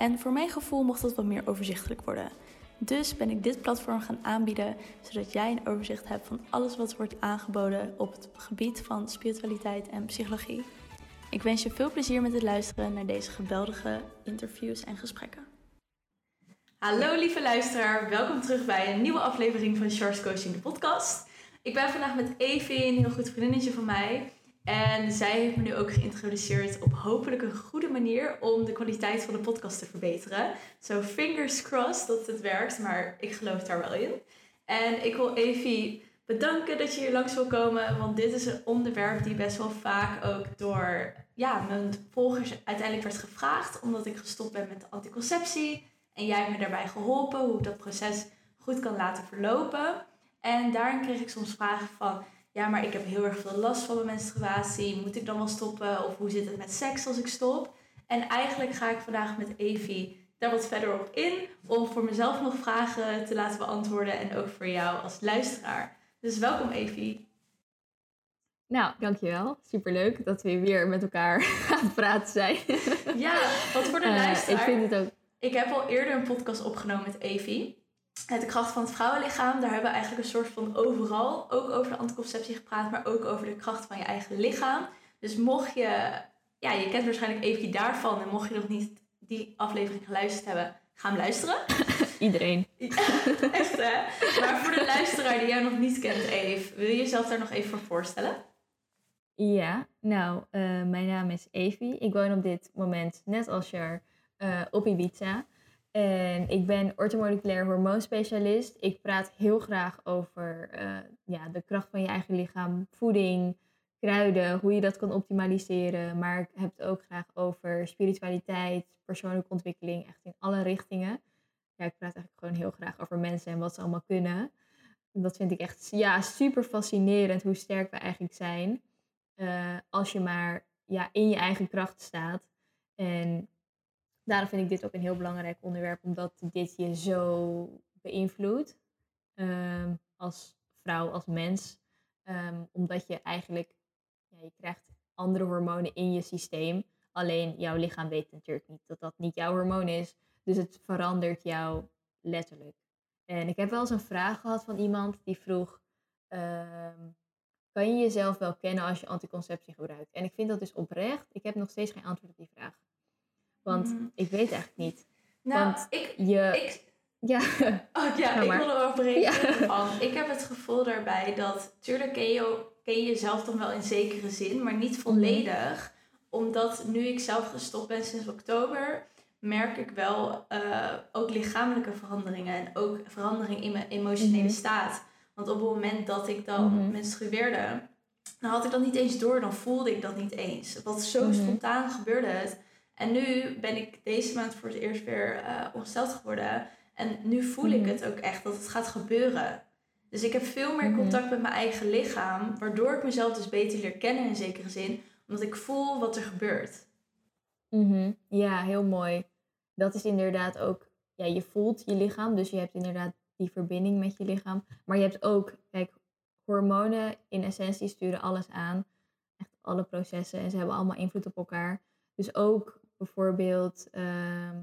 En voor mijn gevoel mocht dat wat meer overzichtelijk worden. Dus ben ik dit platform gaan aanbieden, zodat jij een overzicht hebt van alles wat wordt aangeboden op het gebied van spiritualiteit en psychologie. Ik wens je veel plezier met het luisteren naar deze geweldige interviews en gesprekken. Hallo lieve luisteraar, welkom terug bij een nieuwe aflevering van Charles Coaching de podcast. Ik ben vandaag met Evie, een heel goed vriendinnetje van mij. En zij heeft me nu ook geïntroduceerd op hopelijk een goede manier om de kwaliteit van de podcast te verbeteren. Zo fingers crossed dat het werkt, maar ik geloof daar wel in. En ik wil Evie bedanken dat je hier langs wil komen, want dit is een onderwerp die best wel vaak ook door ja, mijn volgers uiteindelijk werd gevraagd, omdat ik gestopt ben met de anticonceptie. En jij hebt me daarbij geholpen hoe ik dat proces goed kan laten verlopen. En daarin kreeg ik soms vragen van ja, maar ik heb heel erg veel last van mijn menstruatie. Moet ik dan wel stoppen? Of hoe zit het met seks als ik stop? En eigenlijk ga ik vandaag met Evie daar wat verder op in. Om voor mezelf nog vragen te laten beantwoorden. En ook voor jou als luisteraar. Dus welkom Evie. Nou, dankjewel. Superleuk dat we weer met elkaar aan het praten zijn. Ja, wat voor de uh, luisteraar. Ik vind het ook... Ik heb al eerder een podcast opgenomen met Evie de kracht van het vrouwenlichaam, daar hebben we eigenlijk een soort van overal ook over de anticonceptie gepraat, maar ook over de kracht van je eigen lichaam. Dus mocht je, ja, je kent waarschijnlijk even daarvan en mocht je nog niet die aflevering geluisterd hebben, ga hem luisteren. Iedereen. echt hè? Maar voor de luisteraar die jou nog niet kent, Eve, wil je jezelf daar nog even voor voorstellen? Ja, nou, uh, mijn naam is Evie. Ik woon op dit moment, net als je, uh, op Ibiza. En ik ben orthomoleculair hormoonspecialist. Ik praat heel graag over uh, ja, de kracht van je eigen lichaam, voeding, kruiden, hoe je dat kan optimaliseren. Maar ik heb het ook graag over spiritualiteit, persoonlijke ontwikkeling, echt in alle richtingen. Ja, ik praat eigenlijk gewoon heel graag over mensen en wat ze allemaal kunnen. Dat vind ik echt ja, super fascinerend hoe sterk we eigenlijk zijn. Uh, als je maar ja, in je eigen kracht staat. En daarom vind ik dit ook een heel belangrijk onderwerp, omdat dit je zo beïnvloedt um, als vrouw, als mens. Um, omdat je eigenlijk, ja, je krijgt andere hormonen in je systeem. Alleen jouw lichaam weet natuurlijk niet dat dat niet jouw hormoon is. Dus het verandert jou letterlijk. En ik heb wel eens een vraag gehad van iemand die vroeg: um, Kan je jezelf wel kennen als je anticonceptie gebruikt? En ik vind dat dus oprecht. Ik heb nog steeds geen antwoord op die vraag. Want mm. ik weet eigenlijk niet. Nou, Want ik, je... ik... Ja, oh, ja ik wil erover reageren van. Ik heb het gevoel daarbij dat... Tuurlijk ken je, ken je jezelf dan wel in zekere zin, maar niet mhm. volledig. Omdat nu ik zelf gestopt ben sinds oktober... merk ik wel uh, ook lichamelijke veranderingen. En ook verandering in mijn emotionele mhm. staat. Want op het moment dat ik dan mm menstrueerde... Dan had ik dat niet eens door, dan voelde ik dat niet eens. Wat zo mhm. spontaan gebeurde het en nu ben ik deze maand voor het eerst weer uh, ongesteld geworden. En nu voel ik mhm. het ook echt dat het gaat gebeuren. Dus ik heb veel meer mhm. contact met mijn eigen lichaam, waardoor ik mezelf dus beter leer kennen in zekere zin, omdat ik voel wat er gebeurt. Mm Ja, heel mooi. Dat is inderdaad ook, ja, je voelt je lichaam, dus je hebt inderdaad die verbinding met je lichaam. Maar je hebt ook, kijk, hormonen in essentie sturen alles aan. Echt alle processen en ze hebben allemaal invloed op elkaar. Dus ook Bijvoorbeeld, ehm,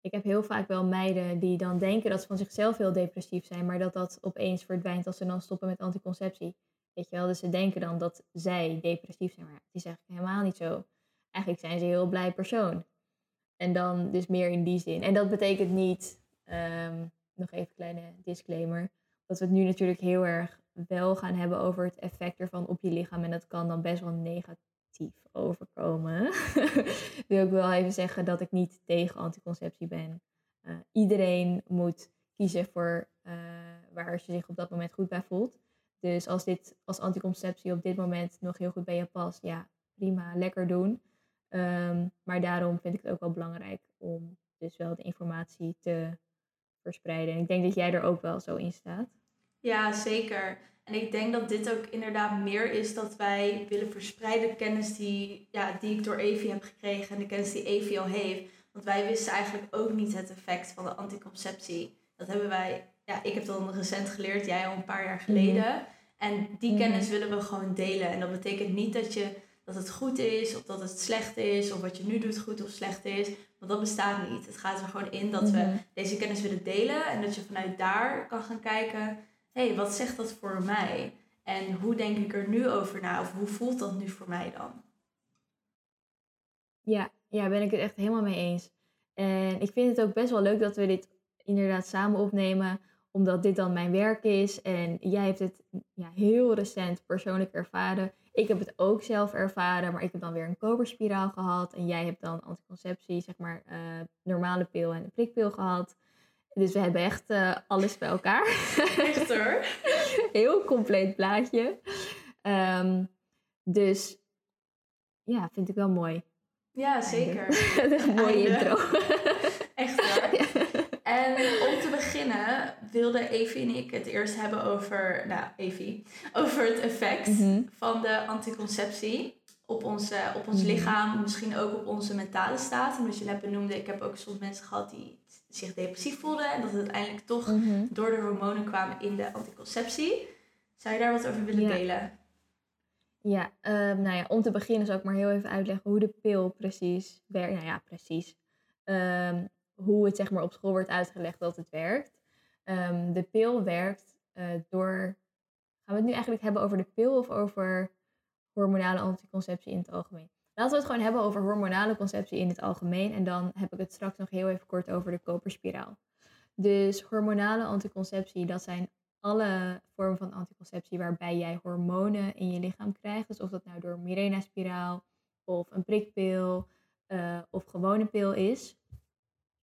ik heb heel vaak wel meiden die dan denken dat ze van zichzelf heel depressief zijn, maar dat dat opeens verdwijnt als ze dan stoppen met anticonceptie. Weet je wel, dus ze denken dan dat zij depressief zijn, maar het is eigenlijk helemaal niet zo. Eigenlijk zijn ze een heel blij persoon. En dan dus meer in die zin. En dat betekent niet, um, nog even een kleine disclaimer, dat we het nu natuurlijk heel erg wel gaan hebben over het effect ervan op je lichaam. En dat kan dan best wel negatief overkomen, wil ik wel even zeggen dat ik niet tegen anticonceptie ben. Uh, iedereen moet kiezen voor uh, waar ze zich op dat moment goed bij voelt. Dus als dit als anticonceptie op dit moment nog heel goed bij je past, ja, prima, lekker doen. Um, maar daarom vind ik het ook wel belangrijk om dus wel de informatie te verspreiden. En ik denk dat jij er ook wel zo in staat. Ja, zeker. En ik denk dat dit ook inderdaad meer is dat wij willen verspreiden kennis die, ja, die ik door Evie heb gekregen en de kennis die Evie al heeft. Want wij wisten eigenlijk ook niet het effect van de anticonceptie. Dat hebben wij, ja, ik heb dan recent geleerd, jij al een paar jaar geleden. Mhm. En die mhm. kennis willen we gewoon delen. En dat betekent niet dat, je, dat het goed is of dat het slecht is of wat je nu doet goed of slecht is. Want dat bestaat niet. Het gaat er gewoon in dat we mhm. deze kennis willen delen en dat je vanuit daar kan gaan kijken hé, hey, wat zegt dat voor mij? En hoe denk ik er nu over na? Of hoe voelt dat nu voor mij dan? Ja, ja, ben ik het echt helemaal mee eens. En ik vind het ook best wel leuk dat we dit inderdaad samen opnemen, omdat dit dan mijn werk is. En jij hebt het ja, heel recent persoonlijk ervaren. Ik heb het ook zelf ervaren, maar ik heb dan weer een koperspiraal gehad. En jij hebt dan anticonceptie, zeg maar, uh, normale pil en een prikpil gehad. Dus we hebben echt uh, alles bij elkaar. Echt hoor. Heel compleet plaatje. Um, dus ja, vind ik wel mooi. Ja, zeker. een mooie intro. echt hoor. En om te beginnen wilde Evie en ik het eerst hebben over, nou Evie, over het effect mhm. van de anticonceptie op ons, op ons mhm. lichaam, misschien ook op onze mentale staat. En wat je net benoemde, ik heb ook soms mensen gehad die zich depressief voelden en dat het uiteindelijk toch mhm. door de hormonen kwamen in de anticonceptie. Zou je daar wat over willen delen? Ja, um, nou ja, om te beginnen zal ik maar heel even uitleggen hoe de pil precies werkt. Nou ja, precies. Um, hoe het zeg maar op school wordt uitgelegd dat het werkt. Um, de pil werkt uh, door. Gaan we het nu eigenlijk hebben over de pil of over hormonale anticonceptie in het algemeen? Laten we het gewoon hebben over hormonale conceptie in het algemeen. En dan heb ik het straks nog heel even kort over de koperspiraal. Dus hormonale anticonceptie, dat zijn alle vormen van anticonceptie waarbij jij hormonen in je lichaam krijgt. Dus of dat nou door Mirena-spiraal of een prikpil uh, of gewone pil is.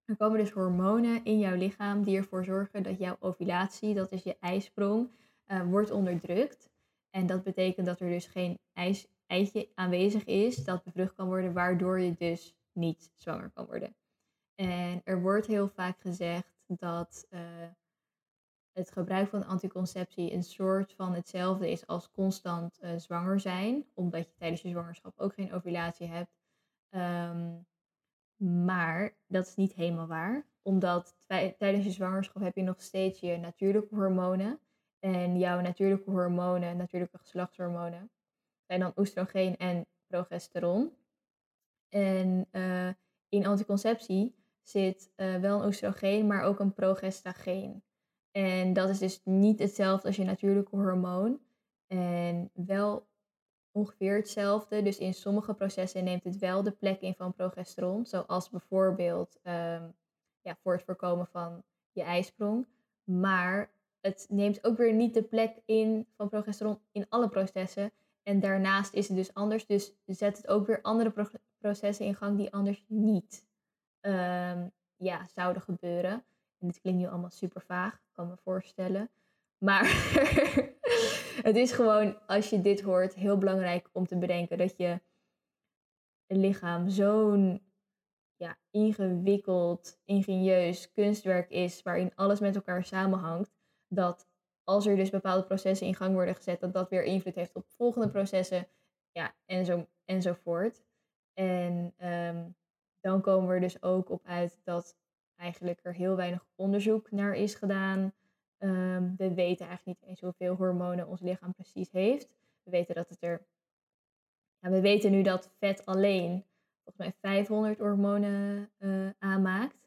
Er komen dus hormonen in jouw lichaam die ervoor zorgen dat jouw ovulatie, dat is je ijsprong, uh, wordt onderdrukt. En dat betekent dat er dus geen ijs, eitje aanwezig is dat bevrucht kan worden, waardoor je dus niet zwanger kan worden. En er wordt heel vaak gezegd dat uh, het gebruik van anticonceptie een soort van hetzelfde is als constant uh, zwanger zijn, omdat je tijdens je zwangerschap ook geen ovulatie hebt. Um, maar dat is niet helemaal waar, omdat tijdens je zwangerschap heb je nog steeds je natuurlijke hormonen. En jouw natuurlijke hormonen, natuurlijke geslachtshormonen, zijn dan oestrogeen en progesteron. En uh, in anticonceptie zit uh, wel een oestrogeen, maar ook een progestageen. En dat is dus niet hetzelfde als je natuurlijke hormoon. En wel ongeveer hetzelfde. Dus in sommige processen neemt het wel de plek in van progesteron. Zoals bijvoorbeeld um, ja, voor het voorkomen van je ijsprong. Maar het neemt ook weer niet de plek in van progesteron in alle processen. En daarnaast is het dus anders. Dus zet het ook weer andere processen in gang die anders niet um, ja, zouden gebeuren. En dit klinkt nu allemaal super vaag, kan me voorstellen. Maar het is gewoon, als je dit hoort, heel belangrijk om te bedenken dat je lichaam zo'n ja, ingewikkeld, ingenieus kunstwerk is, waarin alles met elkaar samenhangt, dat als er dus bepaalde processen in gang worden gezet, dat dat weer invloed heeft op volgende processen, ja, en zo, enzovoort. En um, dan komen we er dus ook op uit dat eigenlijk er heel weinig onderzoek naar is gedaan. Um, we weten eigenlijk niet eens hoeveel hormonen ons lichaam precies heeft. We weten dat het er. Ja, we weten nu dat vet alleen volgens mij 500 hormonen uh, aanmaakt.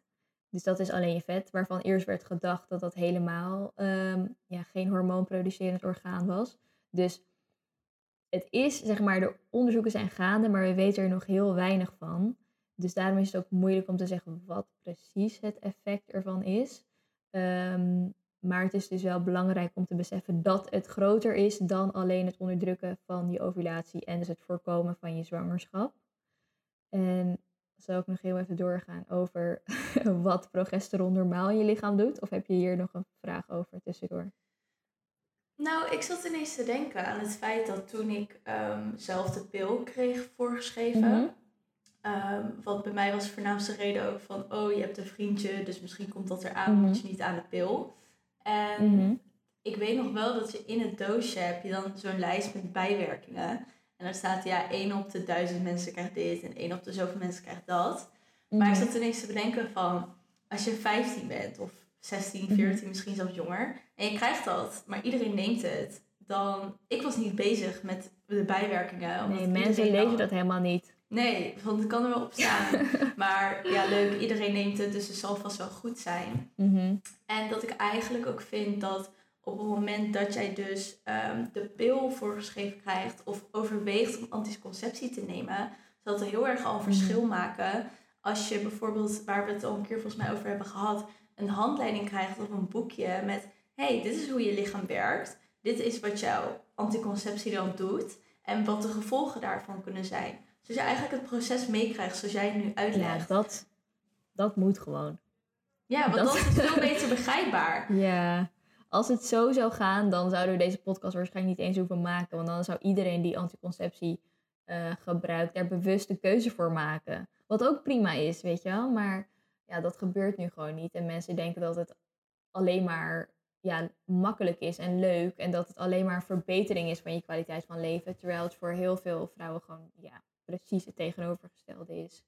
Dus dat is alleen je vet, waarvan eerst werd gedacht dat dat helemaal um, ja, geen hormoonproducerend orgaan was. Dus het is, zeg maar, de onderzoeken zijn gaande, maar we weten er nog heel weinig van. Dus daarom is het ook moeilijk om te zeggen wat precies het effect ervan is. Um, maar het is dus wel belangrijk om te beseffen dat het groter is dan alleen het onderdrukken van je ovulatie en dus het voorkomen van je zwangerschap. En zal ik nog heel even doorgaan over wat progesteron normaal in je lichaam doet? Of heb je hier nog een vraag over tussendoor? Nou, ik zat ineens te denken aan het feit dat toen ik um, zelf de pil kreeg voorgeschreven, mhm. ehm, wat bij mij was de voornaamste reden ook van, oh je hebt een vriendje, dus misschien komt dat eraan, Mhm. moet je niet aan de pil. En Mhm. ik weet nog wel dat je in het doosje heb je dan zo'n lijst met bijwerkingen. En dan staat ja, één op de duizend mensen krijgt dit en één op de zoveel mensen krijgt dat. Maar ik Mhm. zat ineens te bedenken van, als je 15 bent of 16, Mhm. 14, misschien zelfs jonger, en je krijgt dat, maar iedereen neemt het, dan, ik was niet bezig met de bijwerkingen. omdat Nee, mensen lezen dat helemaal niet. Nee, want het kan er wel op staan. maar ja, leuk, iedereen neemt het, dus het zal vast wel goed zijn. Mhm. En dat ik eigenlijk ook vind dat op het moment dat jij dus ehm, de pil voorgeschreven krijgt of overweegt om anticonceptie te nemen, zal het heel erg al een verschil maken als je bijvoorbeeld, waar we het al een keer volgens mij over hebben gehad, een handleiding krijgt of een boekje met hey, dit is hoe je lichaam werkt, dit is wat jouw anticonceptie dan doet en wat de gevolgen daarvan kunnen zijn. Dus je eigenlijk het proces meekrijgt zoals jij het nu Ja, uitlegt. dat, dat moet gewoon. Ja, want dat- dat is veel beter begrijpbaar. Ja, als het zo zou gaan, dan zouden we deze podcast waarschijnlijk niet eens hoeven maken. Want dan zou iedereen die anticonceptie eh, gebruikt, daar bewust een keuze voor maken. Wat ook prima is, weet je wel. Maar ja, dat gebeurt nu gewoon niet. En mensen denken dat het alleen maar ja, makkelijk is en leuk. En dat het alleen maar verbetering is van je kwaliteit van leven. Terwijl het voor heel veel vrouwen gewoon ja, precies het tegenovergestelde is.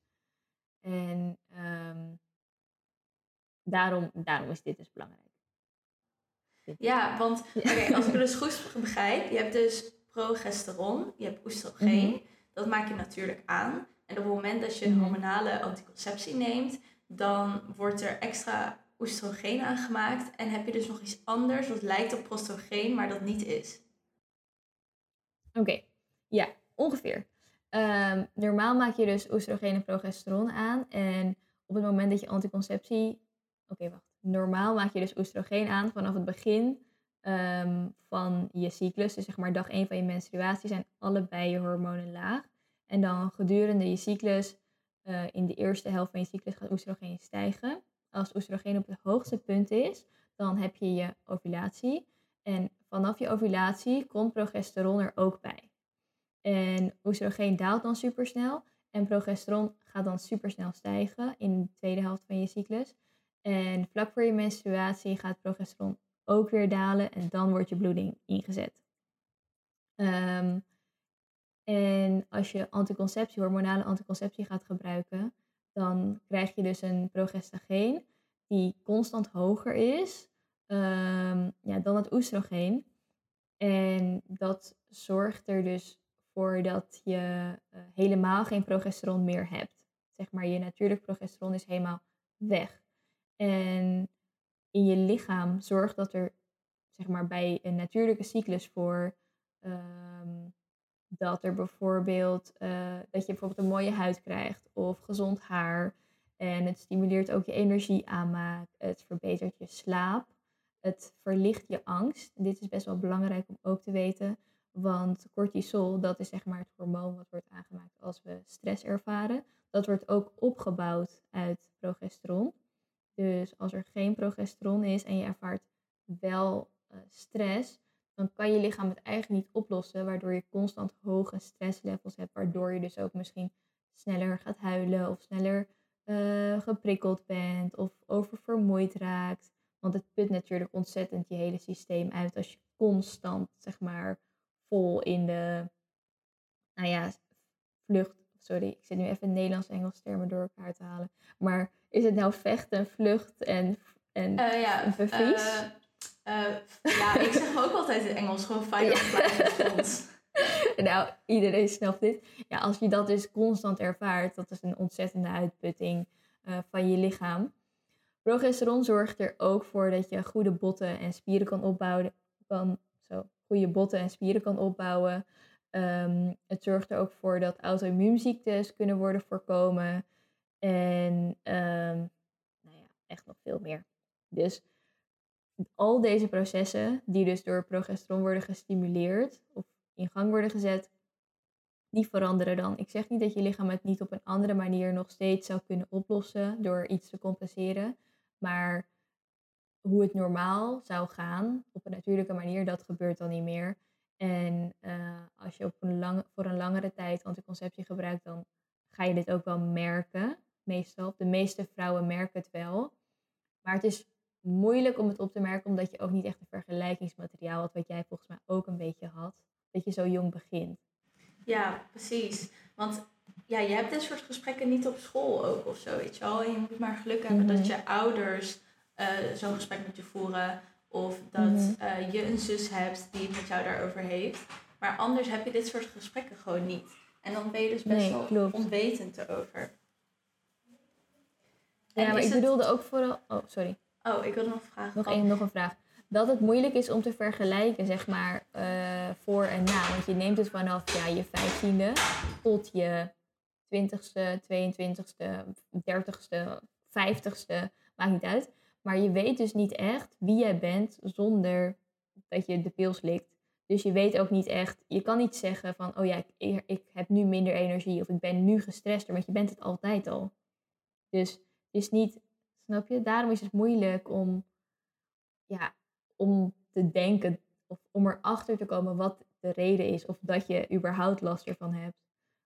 En ehm, daarom, daarom is dit dus belangrijk. Ja, want oké, als ik het dus goed begrijp, je hebt dus progesteron, je hebt oestrogeen, Mhm. dat maak je natuurlijk aan. En op het moment dat je een Mhm. hormonale anticonceptie neemt, dan wordt er extra oestrogeen aangemaakt en heb je dus nog iets anders wat lijkt op prostrogeen, maar dat niet is. Oké, ja, ongeveer. Ehm, normaal maak je dus oestrogeen en progesteron aan. En op het moment dat je anticonceptie... Oké, wacht. Normaal maak je dus oestrogeen aan vanaf het begin ehm, van je cyclus. Dus zeg maar dag 1 van je menstruatie zijn allebei je hormonen laag. En dan gedurende je cyclus, eh, in de eerste helft van je cyclus, gaat oestrogeen stijgen. Als oestrogeen op het hoogste punt is, dan heb je je ovulatie. En vanaf je ovulatie komt progesteron er ook bij. En oestrogeen daalt dan supersnel. En progesteron gaat dan supersnel stijgen in de tweede helft van je cyclus. En vlak voor je menstruatie gaat progesteron ook weer dalen. En dan wordt je bloeding ingezet. Ehm, en als je anticonceptie, hormonale anticonceptie gaat gebruiken, dan krijg je dus een progestageen die constant hoger is ehm, ja, dan het oestrogeen. En dat zorgt er dus voor dat je eh, helemaal geen progesteron meer hebt. Zeg maar, je natuurlijk progesteron is helemaal weg. En in je lichaam zorgt dat er zeg maar, bij een natuurlijke cyclus voor ehm, dat er bijvoorbeeld eh, dat je bijvoorbeeld een mooie huid krijgt of gezond haar. En het stimuleert ook je energie aanmaak. Het verbetert je slaap. Het verlicht je angst. Dit is best wel belangrijk om ook te weten. Want cortisol, dat is zeg maar het hormoon wat wordt aangemaakt als we stress ervaren. Dat wordt ook opgebouwd uit progesteron. Dus als er geen progesteron is en je ervaart wel eh, stress, dan kan je lichaam het eigenlijk niet oplossen, waardoor je constant hoge stresslevels hebt, waardoor je dus ook misschien sneller gaat huilen of sneller eh, geprikkeld bent of oververmoeid raakt. Want het put natuurlijk ontzettend je hele systeem uit als je constant, zeg maar, vol in de, nou ja, vlucht. Sorry, ik zit nu even Nederlands-Engels termen door elkaar te halen. Maar is het nou vechten, vlucht en, en Eh, ja, eh, eh, ja, ik zeg ook altijd in Engels gewoon fight or flight nou, iedereen snapt dit. Ja, als je dat dus constant ervaart, dat is een ontzettende uitputting van je lichaam. Progesteron zorgt er ook voor dat je goede botten en spieren kan opbouwen. Kan, zo, goede botten en spieren kan opbouwen. Ehm, het zorgt er ook voor dat auto-immuunziektes kunnen worden voorkomen. En ehm, nou ja, echt nog veel meer. Dus al deze processen, die dus door progesteron worden gestimuleerd of in gang worden gezet, die veranderen dan. Ik zeg niet dat je lichaam het niet op een andere manier nog steeds zou kunnen oplossen door iets te compenseren. Maar hoe het normaal zou gaan, op een natuurlijke manier, dat gebeurt dan niet meer. En eh, als je op een voor een langere tijd anticonceptie gebruikt, dan ga je dit ook wel merken, meestal. De meeste vrouwen merken het wel. Maar het is moeilijk om het op te merken, omdat je ook niet echt een vergelijkingsmateriaal had, wat jij volgens mij ook een beetje had, dat je zo jong begint. Ja, precies. Want ja, je hebt dit soort gesprekken niet op school ook of zo, weet je wel. je moet maar geluk hebben dat mhm. je ouders uh, zo'n gesprek met je voeren. Of dat mhm. eh, je een zus hebt die het met jou daarover heeft. Maar anders heb je dit soort gesprekken gewoon niet. En dan ben je dus best wel klopt. onwetend erover. Ja, maar ik bedoelde ook vooral... Oh, sorry. Oh, ik wilde nog vragen. Nog, één, nog een vraag. Dat het moeilijk is om te vergelijken, zeg maar, uh, voor en na. Want je neemt het vanaf ja, je vijftiende tot je twintigste, 22ste, 30ste, 50ste, maakt niet uit. Maar je weet dus niet echt wie jij bent zonder dat je de pil slikt. Dus je weet ook niet echt, je kan niet zeggen van, oh ja, ik, ik heb nu minder energie of ik ben nu gestrester, want je bent het altijd al. Dus het is niet, snap je? Daarom is het moeilijk om, ja, om te denken of om erachter te komen wat de reden is of dat je überhaupt last ervan hebt.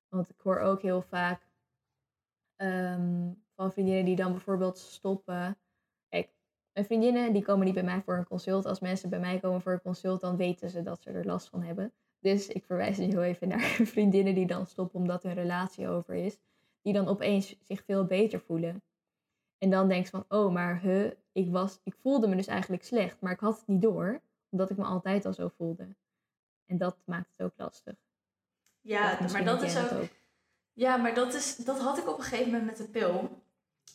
Want ik hoor ook heel vaak ehm, van vriendinnen die dan bijvoorbeeld stoppen. Mijn vriendinnen die komen niet bij mij voor een consult. Als mensen bij mij komen voor een consult, dan weten ze dat ze er last van hebben. Dus ik verwijs nu heel even naar vriendinnen die dan stoppen omdat hun relatie over is. Die dan opeens zich veel beter voelen. En dan denk je van, oh, maar huh, ik, was, ik voelde me dus eigenlijk slecht, maar ik had het niet door, omdat ik me altijd al zo voelde. En dat maakt het ook lastig. Ja, maar dat is ook, Ja, maar dat, is, dat had ik op een gegeven moment met de pil.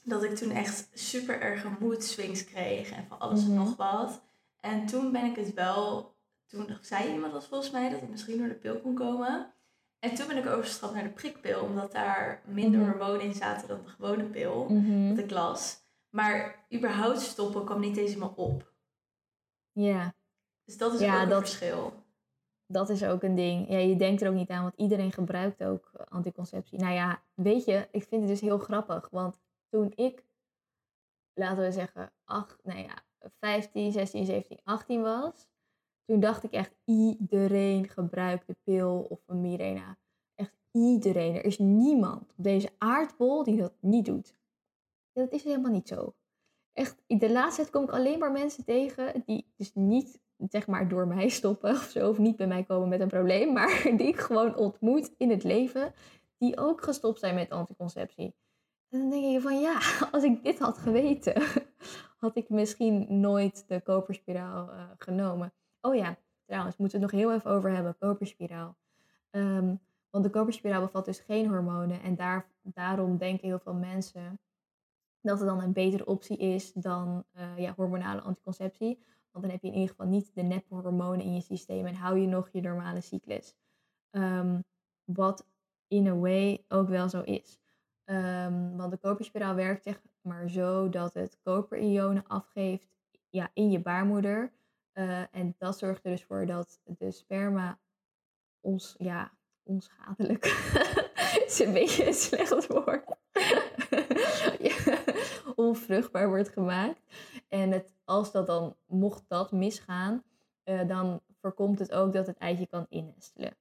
Dat ik toen echt super erge mood swings kreeg en van alles en mhm. nog wat. En toen ben ik het wel... Toen zei iemand dat volgens mij, dat het misschien door de pil kon komen. En toen ben ik overgestapt naar de prikpil, omdat daar minder mm hormonen in zaten dan de gewone pil, mm dat ik las. Maar überhaupt stoppen kwam niet eens meer op. Ja. Dus dat is ja, ook dat, een verschil. Dat is ook een ding. Ja, je denkt er ook niet aan, want iedereen gebruikt ook anticonceptie. Nou ja, weet je, ik vind het dus heel grappig, want toen ik, laten we zeggen, ach, nou ja, 15, 16, 17, 18 was, toen dacht ik echt, iedereen gebruikt de pil of een Mirena. Echt iedereen. Er is niemand op deze aardbol die dat niet doet. dat is helemaal niet zo. Echt, de laatste tijd kom ik alleen maar mensen tegen die dus niet, zeg maar, door mij stoppen of zo. Of niet bij mij komen met een probleem. Maar die ik gewoon ontmoet in het leven. Die ook gestopt zijn met anticonceptie. En dan denk je van ja, als ik dit had geweten, had ik misschien nooit de koperspiraal uh, genomen. Oh ja, trouwens, moeten we het nog heel even over hebben. Koperspiraal. Um, want de koperspiraal bevat dus geen hormonen. En daar, daarom denken heel veel mensen dat het dan een betere optie is dan uh, ja, hormonale anticonceptie. Want dan heb je in ieder geval niet de nephormonen in je systeem en hou je nog je normale cyclus. Um, wat in a way ook wel zo is. Um, want de koperspiraal werkt zeg maar zo dat het koperionen afgeeft ja, in je baarmoeder. Uh, en dat zorgt er dus voor dat de sperma ons, ja, onschadelijk. is een beetje een slecht woord. ja, onvruchtbaar wordt gemaakt. En het, als dat dan, mocht dat misgaan, uh, dan voorkomt het ook dat het eitje kan innestelen.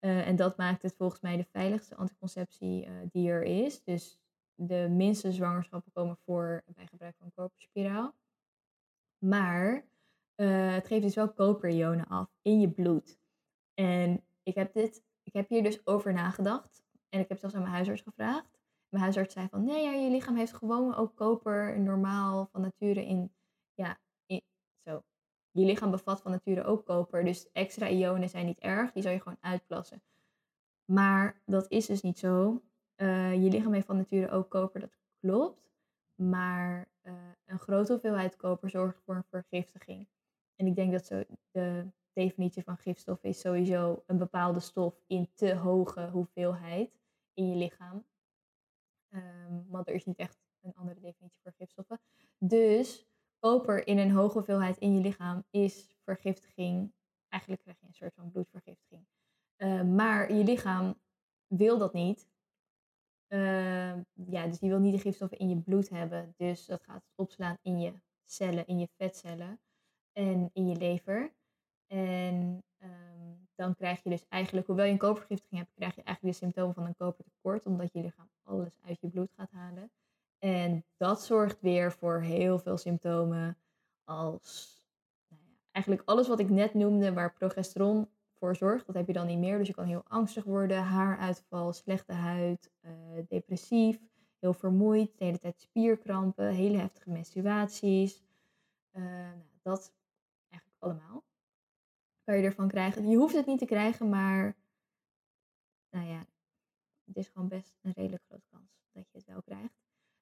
Uh, en dat maakt het volgens mij de veiligste anticonceptie die er is. Dus de minste zwangerschappen komen voor bij gebruik van koperspiraal. Maar uh, het geeft dus wel koperionen af in je bloed. En ik heb, dit, ik heb hier dus over nagedacht. En ik heb zelfs aan mijn huisarts gevraagd. Mijn huisarts zei van, nee, ja, je lichaam heeft gewoon ook koper normaal van nature in, ja. Je lichaam bevat van nature ook koper, dus extra ionen zijn niet erg, die zou je gewoon uitplassen. Maar dat is dus niet zo. Uh, je lichaam heeft van nature ook koper, dat klopt. Maar uh, een grote hoeveelheid koper zorgt voor een vergiftiging. En ik denk dat zo de definitie van gifstof is sowieso een bepaalde stof in te hoge hoeveelheid in je lichaam. Um, want er is niet echt een andere definitie voor gifstoffen. Dus koper in een hoge hoeveelheid in je lichaam is vergiftiging. Eigenlijk krijg je een soort van bloedvergiftiging. Uh, maar je lichaam wil dat niet. Uh, ja, dus die wil niet de gifstoffen in je bloed hebben. Dus dat gaat opslaan in je cellen, in je vetcellen en in je lever. En um, dan krijg je dus eigenlijk, hoewel je een kopervergiftiging hebt, krijg je eigenlijk de symptomen van een kopertekort, omdat je lichaam alles uit je bloed gaat halen. En dat zorgt weer voor heel veel symptomen als nou ja, eigenlijk alles wat ik net noemde, waar progesteron voor zorgt, dat heb je dan niet meer. Dus je kan heel angstig worden, haaruitval, slechte huid, uh, depressief, heel vermoeid, de hele tijd spierkrampen, hele heftige menstruaties. Uh, nou, dat eigenlijk allemaal kan je ervan krijgen. Je hoeft het niet te krijgen, maar nou ja, het is gewoon best een redelijk grote kans dat je het wel krijgt.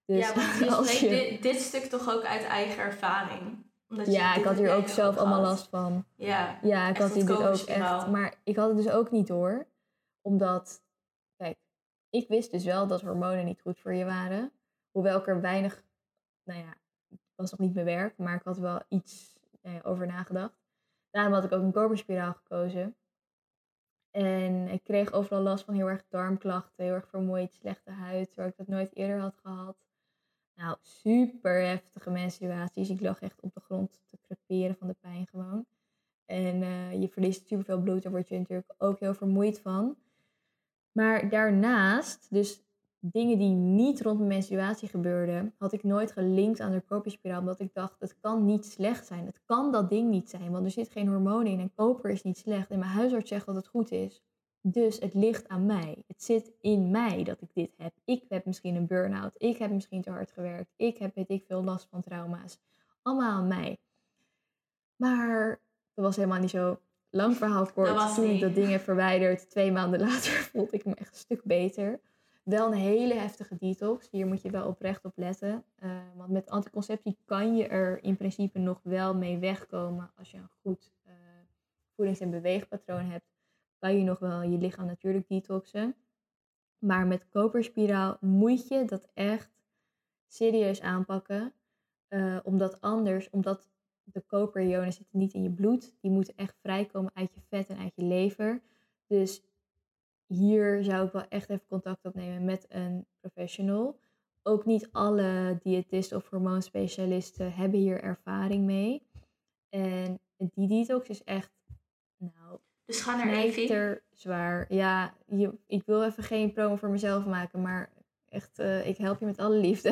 Dus ja, want je. Dit, dit stuk toch ook uit eigen ervaring? Omdat ja, ik had hier ook zelf allemaal last van. Ja, ja ik had hier dit ook echt. Maar ik had het dus ook niet door. Omdat, kijk, ik wist dus wel dat hormonen niet goed voor je waren. Hoewel ik er weinig, nou ja, het was nog niet bewerkt, maar ik had wel iets nou over nagedacht. Daarom had ik ook een koperspiraal gekozen. En ik kreeg overal last van heel erg darmklachten, heel erg vermoeid, slechte huid, terwijl ik dat nooit eerder had gehad. Nou, super heftige menstruaties. Ik lag echt op de grond te creperen van de pijn gewoon. En uh, je verliest superveel bloed, daar word je natuurlijk ook heel vermoeid van. Maar daarnaast, dus dingen die niet rond mijn menstruatie gebeurden, had ik nooit gelinkt aan de koperspiraal. Omdat ik dacht, het kan niet slecht zijn. Het kan dat ding niet zijn, want er zit geen hormoon in en koper is niet slecht. En mijn huisarts zegt dat het goed is. Dus het ligt aan mij. Het zit in mij dat ik dit heb. Ik heb misschien een burn-out. Ik heb misschien te hard gewerkt. Ik heb weet ik veel last van trauma's. Allemaal aan mij. Maar dat was helemaal niet zo lang verhaal kort. Toen ik dat dingen verwijderd, twee maanden later voelde ik me echt een stuk beter. Wel een hele heftige detox. Hier moet je wel oprecht op letten. Uh, want met anticonceptie kan je er in principe nog wel mee wegkomen als je een goed uh, voedings- en beweegpatroon hebt kan je nog wel je lichaam natuurlijk detoxen. Maar met koperspiraal moet je dat echt serieus aanpakken. Uh, omdat anders, omdat de koperionen zitten niet in je bloed. Die moeten echt vrijkomen uit je vet en uit je lever. Dus hier zou ik wel echt even contact opnemen met een professional. Ook niet alle diëtisten of hormoonspecialisten hebben hier ervaring mee. En die detox is echt, nou, dus ga naar Evie. zwaar. Ja, je, ik wil even geen promo voor mezelf maken, maar echt, uh, ik help je met alle liefde.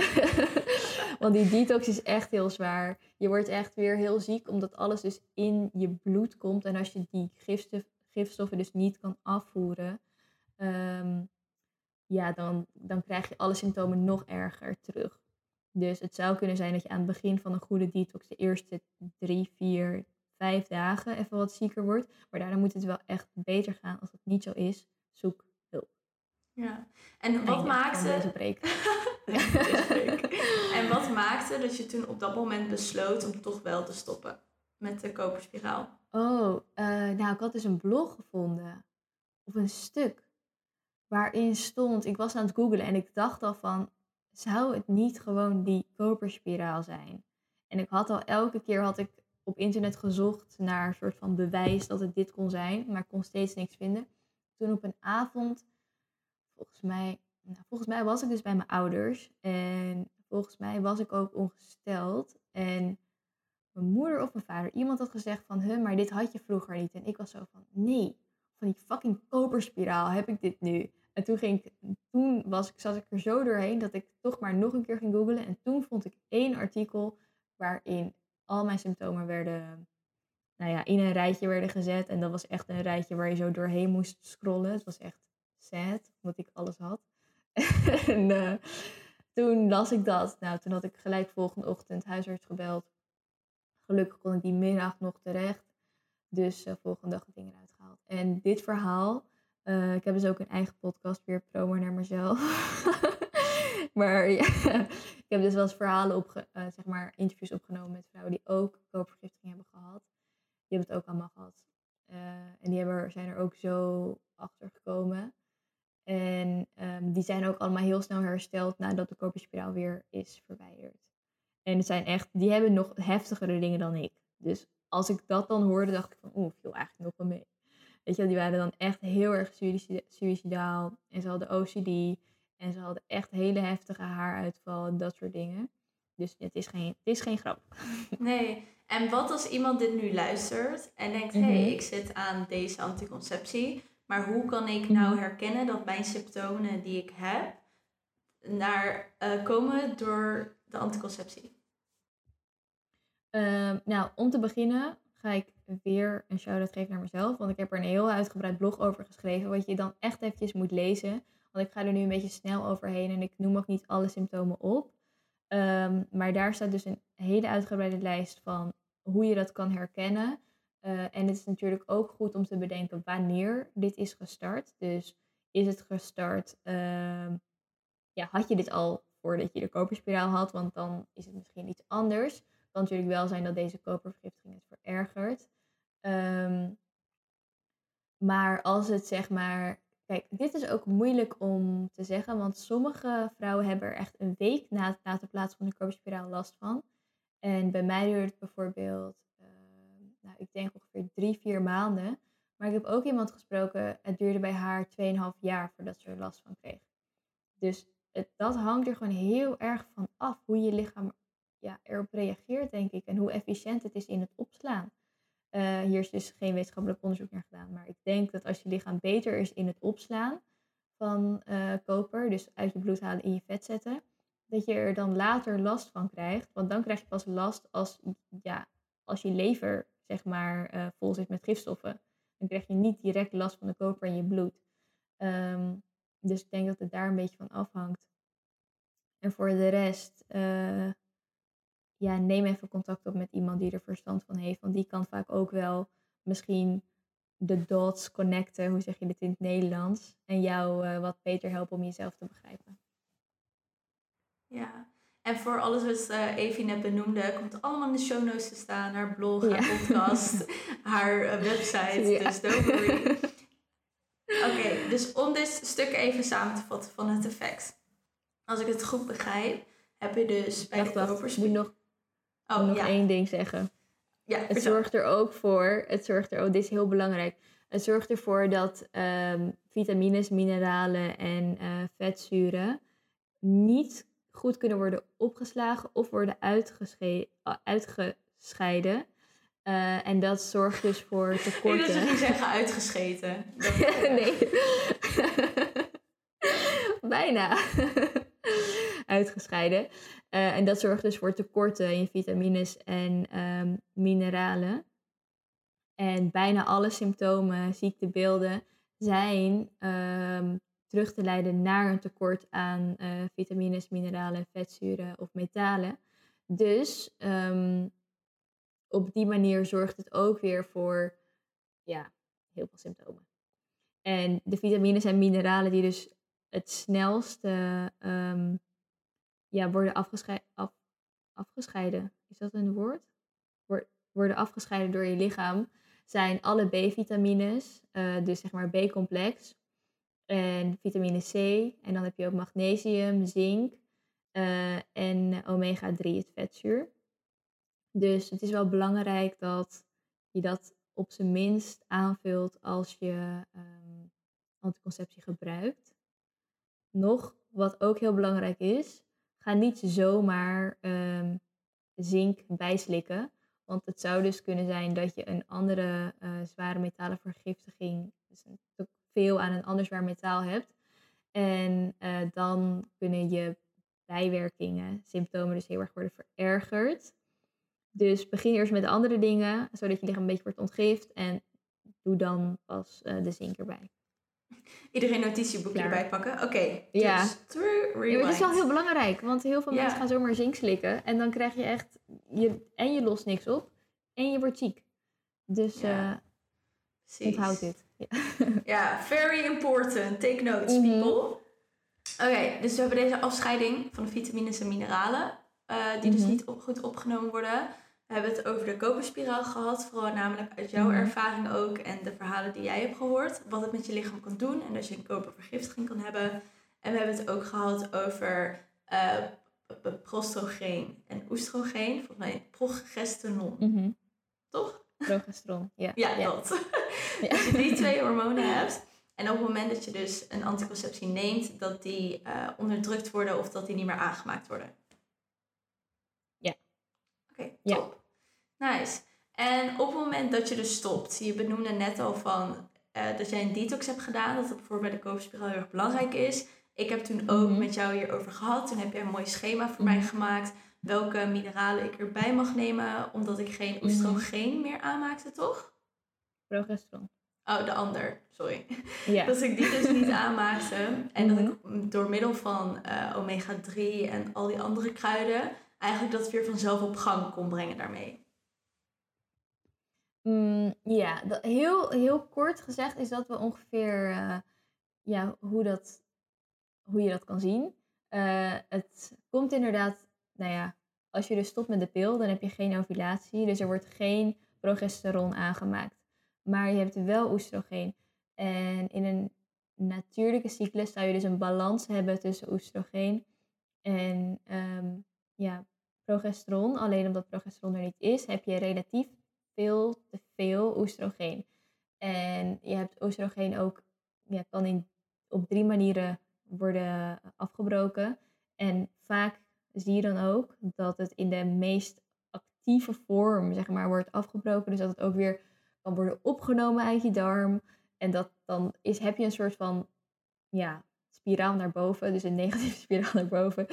Want die detox is echt heel zwaar. Je wordt echt weer heel ziek, omdat alles dus in je bloed komt. En als je die gifstof, gifstoffen dus niet kan afvoeren, um, ja, dan, dan krijg je alle symptomen nog erger terug. Dus het zou kunnen zijn dat je aan het begin van een goede detox de eerste drie, vier, vijf dagen even wat zieker wordt. Maar daarna moet het wel echt beter gaan. Als dat niet zo is, zoek hulp. Ja, en wat maakte... en wat maakte dat je toen op dat moment besloot om toch wel te stoppen met de koperspiraal? Oh, uh, nou ik had dus een blog gevonden. Of een stuk. Waarin stond, ik was aan het googlen en ik dacht al van, zou het niet gewoon die koperspiraal zijn? En ik had al elke keer had ik op internet gezocht naar een soort van bewijs dat het dit kon zijn, maar kon steeds niks vinden. Toen op een avond, volgens mij, nou, volgens mij was ik dus bij mijn ouders en volgens mij was ik ook ongesteld. En mijn moeder of mijn vader, iemand had gezegd van, huh, maar dit had je vroeger niet. En ik was zo van, nee, van die fucking koperspiraal heb ik dit nu. En toen, ging ik, toen was ik, zat ik er zo doorheen dat ik toch maar nog een keer ging googlen. En toen vond ik één artikel waarin al mijn symptomen werden nou ja, in een rijtje werden gezet. En dat was echt een rijtje waar je zo doorheen moest scrollen. Het was echt sad, omdat ik alles had. en uh, toen las ik dat. Nou, toen had ik gelijk volgende ochtend huisarts gebeld. Gelukkig kon ik die middag nog terecht. Dus uh, volgende dag dingen uitgehaald. En dit verhaal, uh, ik heb dus ook een eigen podcast, weer promo naar mezelf. maar ja, ik heb dus wel eens verhalen op, uh, zeg maar, interviews opgenomen met vrouwen die ook koopvergiftiging hebben gehad. Die hebben het ook allemaal gehad. Uh, en die hebben, zijn er ook zo achter gekomen. En um, die zijn ook allemaal heel snel hersteld nadat de koperspiraal weer is verwijderd. En het zijn echt, die hebben nog heftigere dingen dan ik. Dus als ik dat dan hoorde, dacht ik van, oeh, viel eigenlijk nog wel mee. Weet je, die waren dan echt heel erg suicidaal. En ze hadden OCD. En ze hadden echt hele heftige haaruitval en dat soort dingen. Dus het is geen, het is geen grap. Nee. En wat als iemand dit nu luistert en denkt: hé, Mhm. hey, ik zit aan deze anticonceptie, maar hoe kan ik nou Mhm. herkennen dat mijn symptomen die ik heb naar, eh, komen door de anticonceptie? Ehm, nou, om te beginnen ga ik weer een shout-out geven naar mezelf. Want ik heb er een heel uitgebreid blog over geschreven. Wat je dan echt eventjes moet lezen. Want ik ga er nu een beetje snel overheen. En ik noem ook niet alle symptomen op. Ehm, maar daar staat dus een hele uitgebreide lijst van hoe je dat kan herkennen. Eh, en het is natuurlijk ook goed om te bedenken wanneer dit is gestart. Dus is het gestart... ehm, ja, had je dit al voordat je de koperspiraal had? Want dan is het misschien iets anders. Het kan natuurlijk wel zijn dat deze kopervergiftiging het verergert. Ehm, maar als het zeg maar. Kijk, dit is ook moeilijk om te zeggen, want sommige vrouwen hebben er echt een week na het laten plaatsen van de koperspiraal last van. En bij mij duurde het bijvoorbeeld, ehm, nou, ik denk ongeveer drie, vier maanden. Maar ik heb ook iemand gesproken, het duurde bij haar 2,5 jaar voordat ze er last van kreeg. Dus het, dat hangt er gewoon heel erg van af hoe je lichaam ja, erop reageert, denk ik. En hoe efficiënt het is in het opslaan. Eh, hier is dus geen wetenschappelijk onderzoek naar gedaan. Maar ik denk dat als je lichaam beter is in het opslaan van eh, koper, dus uit je bloed halen in je vet zetten, dat je er dan later last van krijgt. Want dan krijg je pas last als, ja, als je lever zeg maar eh, vol zit met gifstoffen. Dan krijg je niet direct last van de koper in je bloed. Ehm, dus ik denk dat het daar een beetje van afhangt. En voor de rest, ja, neem even contact op met iemand die er verstand van heeft. Want die kan vaak ook wel misschien de dots connecten, hoe zeg je dit in het Nederlands, en jou eh, wat beter helpen om jezelf te begrijpen. Ja. En voor alles wat eh Evie net benoemde, komt allemaal in de show notes te staan. Haar blog, haar podcast, haar eh, website. Ja. Dus don't worry. Oké, dus om dit stuk even samen te vatten van het effect. Als ik het goed begrijp, heb je dus bij Wacht, de wacht, ik Oh, nog ja. één ding zeggen. ja, Het vertel. zorgt er ook voor, het zorgt er ook, dit is heel belangrijk. Het zorgt ervoor dat ehm, vitamines, mineralen en eh, vetzuren niet goed kunnen worden opgeslagen of worden uitgesche- uitgescheiden. Eh, en dat zorgt dus voor Ik tekorten. dat je zeggen uitgescheten. Nee. Bijna. Uitgescheiden. Eh, en dat zorgt dus voor tekorten in vitamines en ehm, mineralen. En bijna alle symptomen, ziektebeelden, zijn ehm, terug te leiden naar een tekort aan eh, vitamines, mineralen, vetzuren of metalen. Dus ehm, op die manier zorgt het ook weer voor ja, heel veel symptomen. En de vitamines en mineralen die dus het snelste ja, worden afgeschei- af, afgescheiden. Is dat een woord? Wor- worden afgescheiden door je lichaam. Zijn alle B-vitamines, eh, dus zeg maar B-complex. En vitamine C. En dan heb je ook magnesium, zink eh, en omega-3, het vetzuur. Dus het is wel belangrijk dat je dat op zijn minst aanvult als je ehm, anticonceptie gebruikt. Nog, wat ook heel belangrijk is, ga niet zomaar ehm, zink bijslikken. Want het zou dus kunnen zijn dat je een andere eh, zware metalen vergiftiging, dus een veel aan een ander zwaar metaal hebt. En eh, dan kunnen je bijwerkingen, symptomen dus heel erg worden verergerd. Dus begin eerst met de andere dingen, zodat je lichaam een beetje wordt ontgift. En doe dan pas eh, de zink erbij. Iedereen notitieboekje Klaar. erbij pakken. Oké, Ja. dus Ja, het is wel heel belangrijk, want heel veel Ja. mensen gaan zomaar zink slikken. En dan krijg je echt, je, en je lost niks op, en je wordt ziek. Dus Ja, eh onthoud dit. Ja. Ja, very important. Take notes, Mhm. people. Oké, dus we hebben deze afscheiding van de vitamines en mineralen, eh, die dus Mhm. niet op, goed opgenomen worden. We hebben het over de koperspiraal gehad, vooral namelijk uit jouw Mhm. ervaring ook en de verhalen die jij hebt gehoord. Wat het met je lichaam kan doen en dat je een kopervergiftiging kan hebben. En we hebben het ook gehad over p- prostrogeen en oestrogeen, volgens mij progesteron, Mhm. toch? Progesteron, ja. Ja, dat. Als je die twee hormonen hebt. En op het moment dat je dus een anticonceptie neemt, dat die eh, onderdrukt worden of dat die niet meer aangemaakt worden. Ja. top. Nice. En op het moment dat je dus stopt, je benoemde net al van eh, dat jij een detox hebt gedaan, dat dat bijvoorbeeld bij de koopspiraal heel erg belangrijk is. Ik heb toen ook Mhm. met jou hierover gehad. Toen heb jij een mooi schema voor Mhm. mij gemaakt. Welke mineralen ik erbij mag nemen, omdat ik geen Mhm. oestrogeen meer aanmaakte, toch? Progesteron. Oh, de ander, sorry. Ja. Dat ik die dus niet aanmaakte. En dat Mhm. ik door middel van eh, omega-3 en al die andere kruiden... eigenlijk dat weer vanzelf op gang kon brengen daarmee. Mm, ja, heel, heel kort gezegd is dat we ongeveer eh, ja, hoe, dat, hoe je dat kan zien. Eh, het komt inderdaad, nou ja, als je dus stopt met de pil, dan heb je geen ovulatie. Dus er wordt geen progesteron aangemaakt. Maar je hebt wel oestrogeen. En in een natuurlijke cyclus zou je dus een balans hebben tussen oestrogeen en ehm, ja, progesteron. Alleen omdat progesteron er niet is, heb je relatief veel te veel oestrogeen. En je hebt oestrogeen ook, ja, kan in, op drie manieren worden afgebroken. En vaak zie je dan ook dat het in de meest actieve vorm, zeg maar, wordt afgebroken. Dus dat het ook weer kan worden opgenomen uit je darm. En dat dan is, heb je een soort van, ja, spiraal naar boven. Dus een negatieve spiraal naar boven.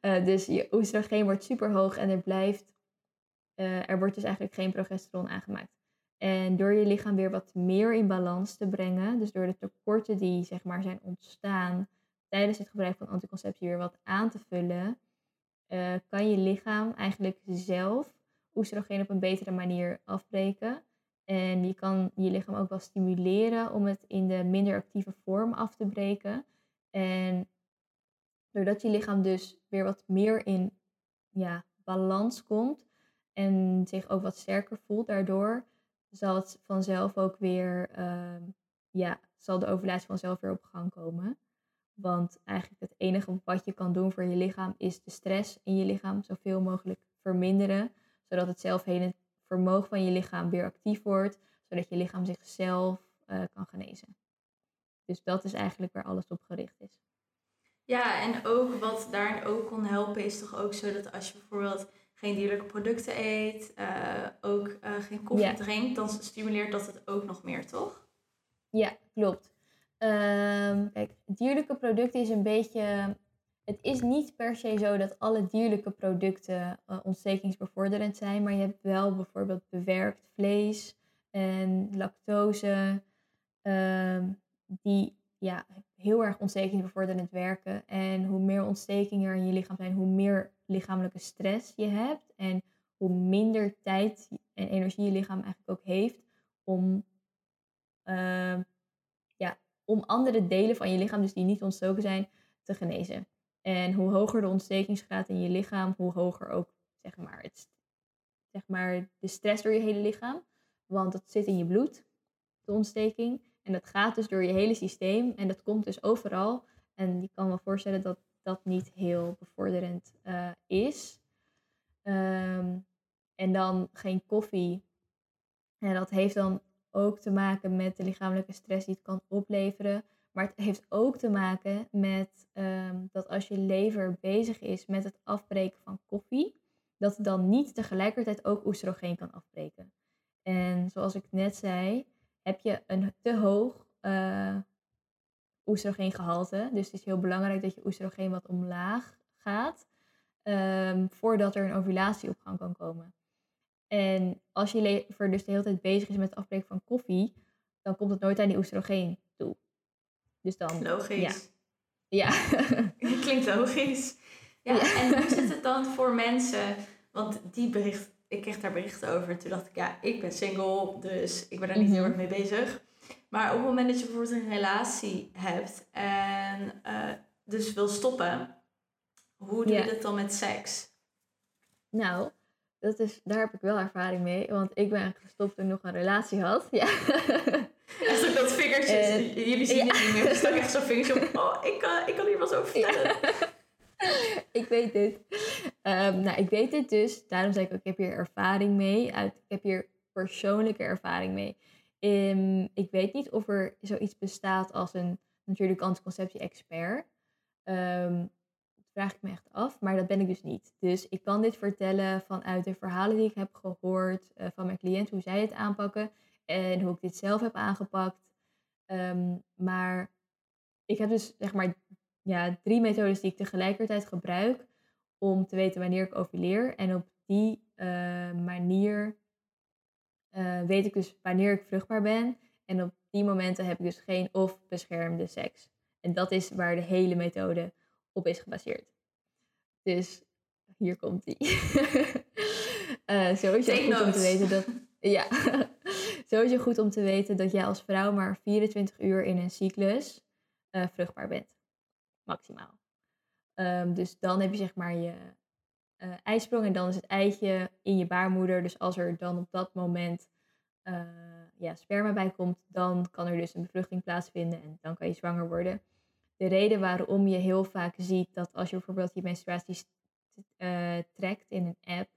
Eh, dus je oestrogeen wordt super hoog en er blijft eh, er wordt dus eigenlijk geen progesteron aangemaakt. En door je lichaam weer wat meer in balans te brengen, dus door de tekorten die zeg maar zijn ontstaan tijdens het gebruik van anticonceptie weer wat aan te vullen, eh, kan je lichaam eigenlijk zelf oestrogeen op een betere manier afbreken. En je kan je lichaam ook wel stimuleren om het in de minder actieve vorm af te breken. En doordat je lichaam dus weer wat meer in ja, balans komt, en zich ook wat sterker voelt daardoor, zal het vanzelf ook weer, ehm, ja, zal de ovulatie vanzelf weer op gang komen. Want eigenlijk het enige wat je kan doen voor je lichaam is de stress in je lichaam zoveel mogelijk verminderen, zodat het zelfhelend vermogen van je lichaam weer actief wordt, zodat je lichaam zichzelf eh, kan genezen. Dus dat is eigenlijk waar alles op gericht is. Ja, en ook wat daarin ook kon helpen is toch ook zo dat als je bijvoorbeeld geen dierlijke producten eet, eh, ook eh, geen koffie Ja. drinkt, dan stimuleert dat het ook nog meer, toch? Ja, klopt. Ehm, kijk, dierlijke producten is een beetje. Het is niet per se zo dat alle dierlijke producten eh, ontstekingsbevorderend zijn, maar je hebt wel bijvoorbeeld bewerkt vlees en lactose, ehm, die ja, heel erg ontstekingsbevorderend werken. En hoe meer ontstekingen er in je lichaam zijn, hoe meer lichamelijke stress je hebt en hoe minder tijd en energie je lichaam eigenlijk ook heeft om ehm, ja, om andere delen van je lichaam, dus die niet ontstoken zijn, te genezen. En hoe hoger de ontstekingsgraad in je lichaam, hoe hoger ook zeg maar, het, zeg maar, de stress door je hele lichaam. Want dat zit in je bloed, de ontsteking. En dat gaat dus door je hele systeem en dat komt dus overal. En je kan me voorstellen dat dat niet heel bevorderend eh, is. Ehm, en dan geen koffie. En dat heeft dan ook te maken met de lichamelijke stress die het kan opleveren. Maar het heeft ook te maken met ehm, dat als je lever bezig is met het afbreken van koffie, dat het dan niet tegelijkertijd ook oestrogeen kan afbreken. En zoals ik net zei, heb je een te hoog eh oestrogeengehalte. Dus het is heel belangrijk dat je oestrogeen wat omlaag gaat, ehm, voordat er een ovulatie op gang kan komen. En als je lever dus de hele tijd bezig is met het afbreken van koffie, dan komt het nooit aan die oestrogeen toe. Dus dan. Logisch. Ja. Klinkt logisch. Ja, Ja. en hoe zit het dan voor mensen? Want die bericht, ik kreeg daar berichten over. Toen dacht ik, ja, ik ben single, dus ik ben daar niet heel Mhm. erg mee bezig. Maar op het moment dat je bijvoorbeeld een relatie hebt en eh, dus wil stoppen, hoe doe je dat dan met seks? Nou, dat is, daar heb ik wel ervaring mee. Want ik ben gestopt toen ik nog een relatie had. Ja. Echt ook dat vingertje, En- jullie zien ja. het niet meer. Er staat echt zo'n vingertje op. Oh, ik, kan ik kan hier wat over vertellen. ik weet dit. Ehm, nou, ik weet dit dus. Daarom zei ik ook, ik heb hier ervaring mee. Uit, ik heb hier persoonlijke ervaring mee. Ehm, ik weet niet of er zoiets bestaat als een natuurlijk anticonceptie-expert. Ehm, vraag ik me echt af, maar dat ben ik dus niet. Dus ik kan dit vertellen vanuit de verhalen die ik heb gehoord uh, van mijn cliënt, hoe zij het aanpakken en hoe ik dit zelf heb aangepakt. Maar ik heb dus zeg maar ja, drie methodes die ik tegelijkertijd gebruik om te weten wanneer ik ovuleer. En op die uh, manier uh, weet ik dus wanneer ik vruchtbaar ben. En op die momenten heb ik dus geen of beschermde seks. En dat is waar de hele methode op is gebaseerd. Dus hier komt die. uh, sowieso goed om te weten dat. Ja, sowieso goed om te weten dat jij als vrouw maar 24 uur in een cyclus uh, vruchtbaar bent. Maximaal. Um, dus dan heb je zeg maar je uh, ijsprong en dan is het eitje in je baarmoeder. Dus als er dan op dat moment uh, ja, sperma bij komt, dan kan er dus een bevruchting plaatsvinden en dan kan je zwanger worden. De reden waarom je heel vaak ziet dat als je bijvoorbeeld je menstruatie uh, trekt in een app,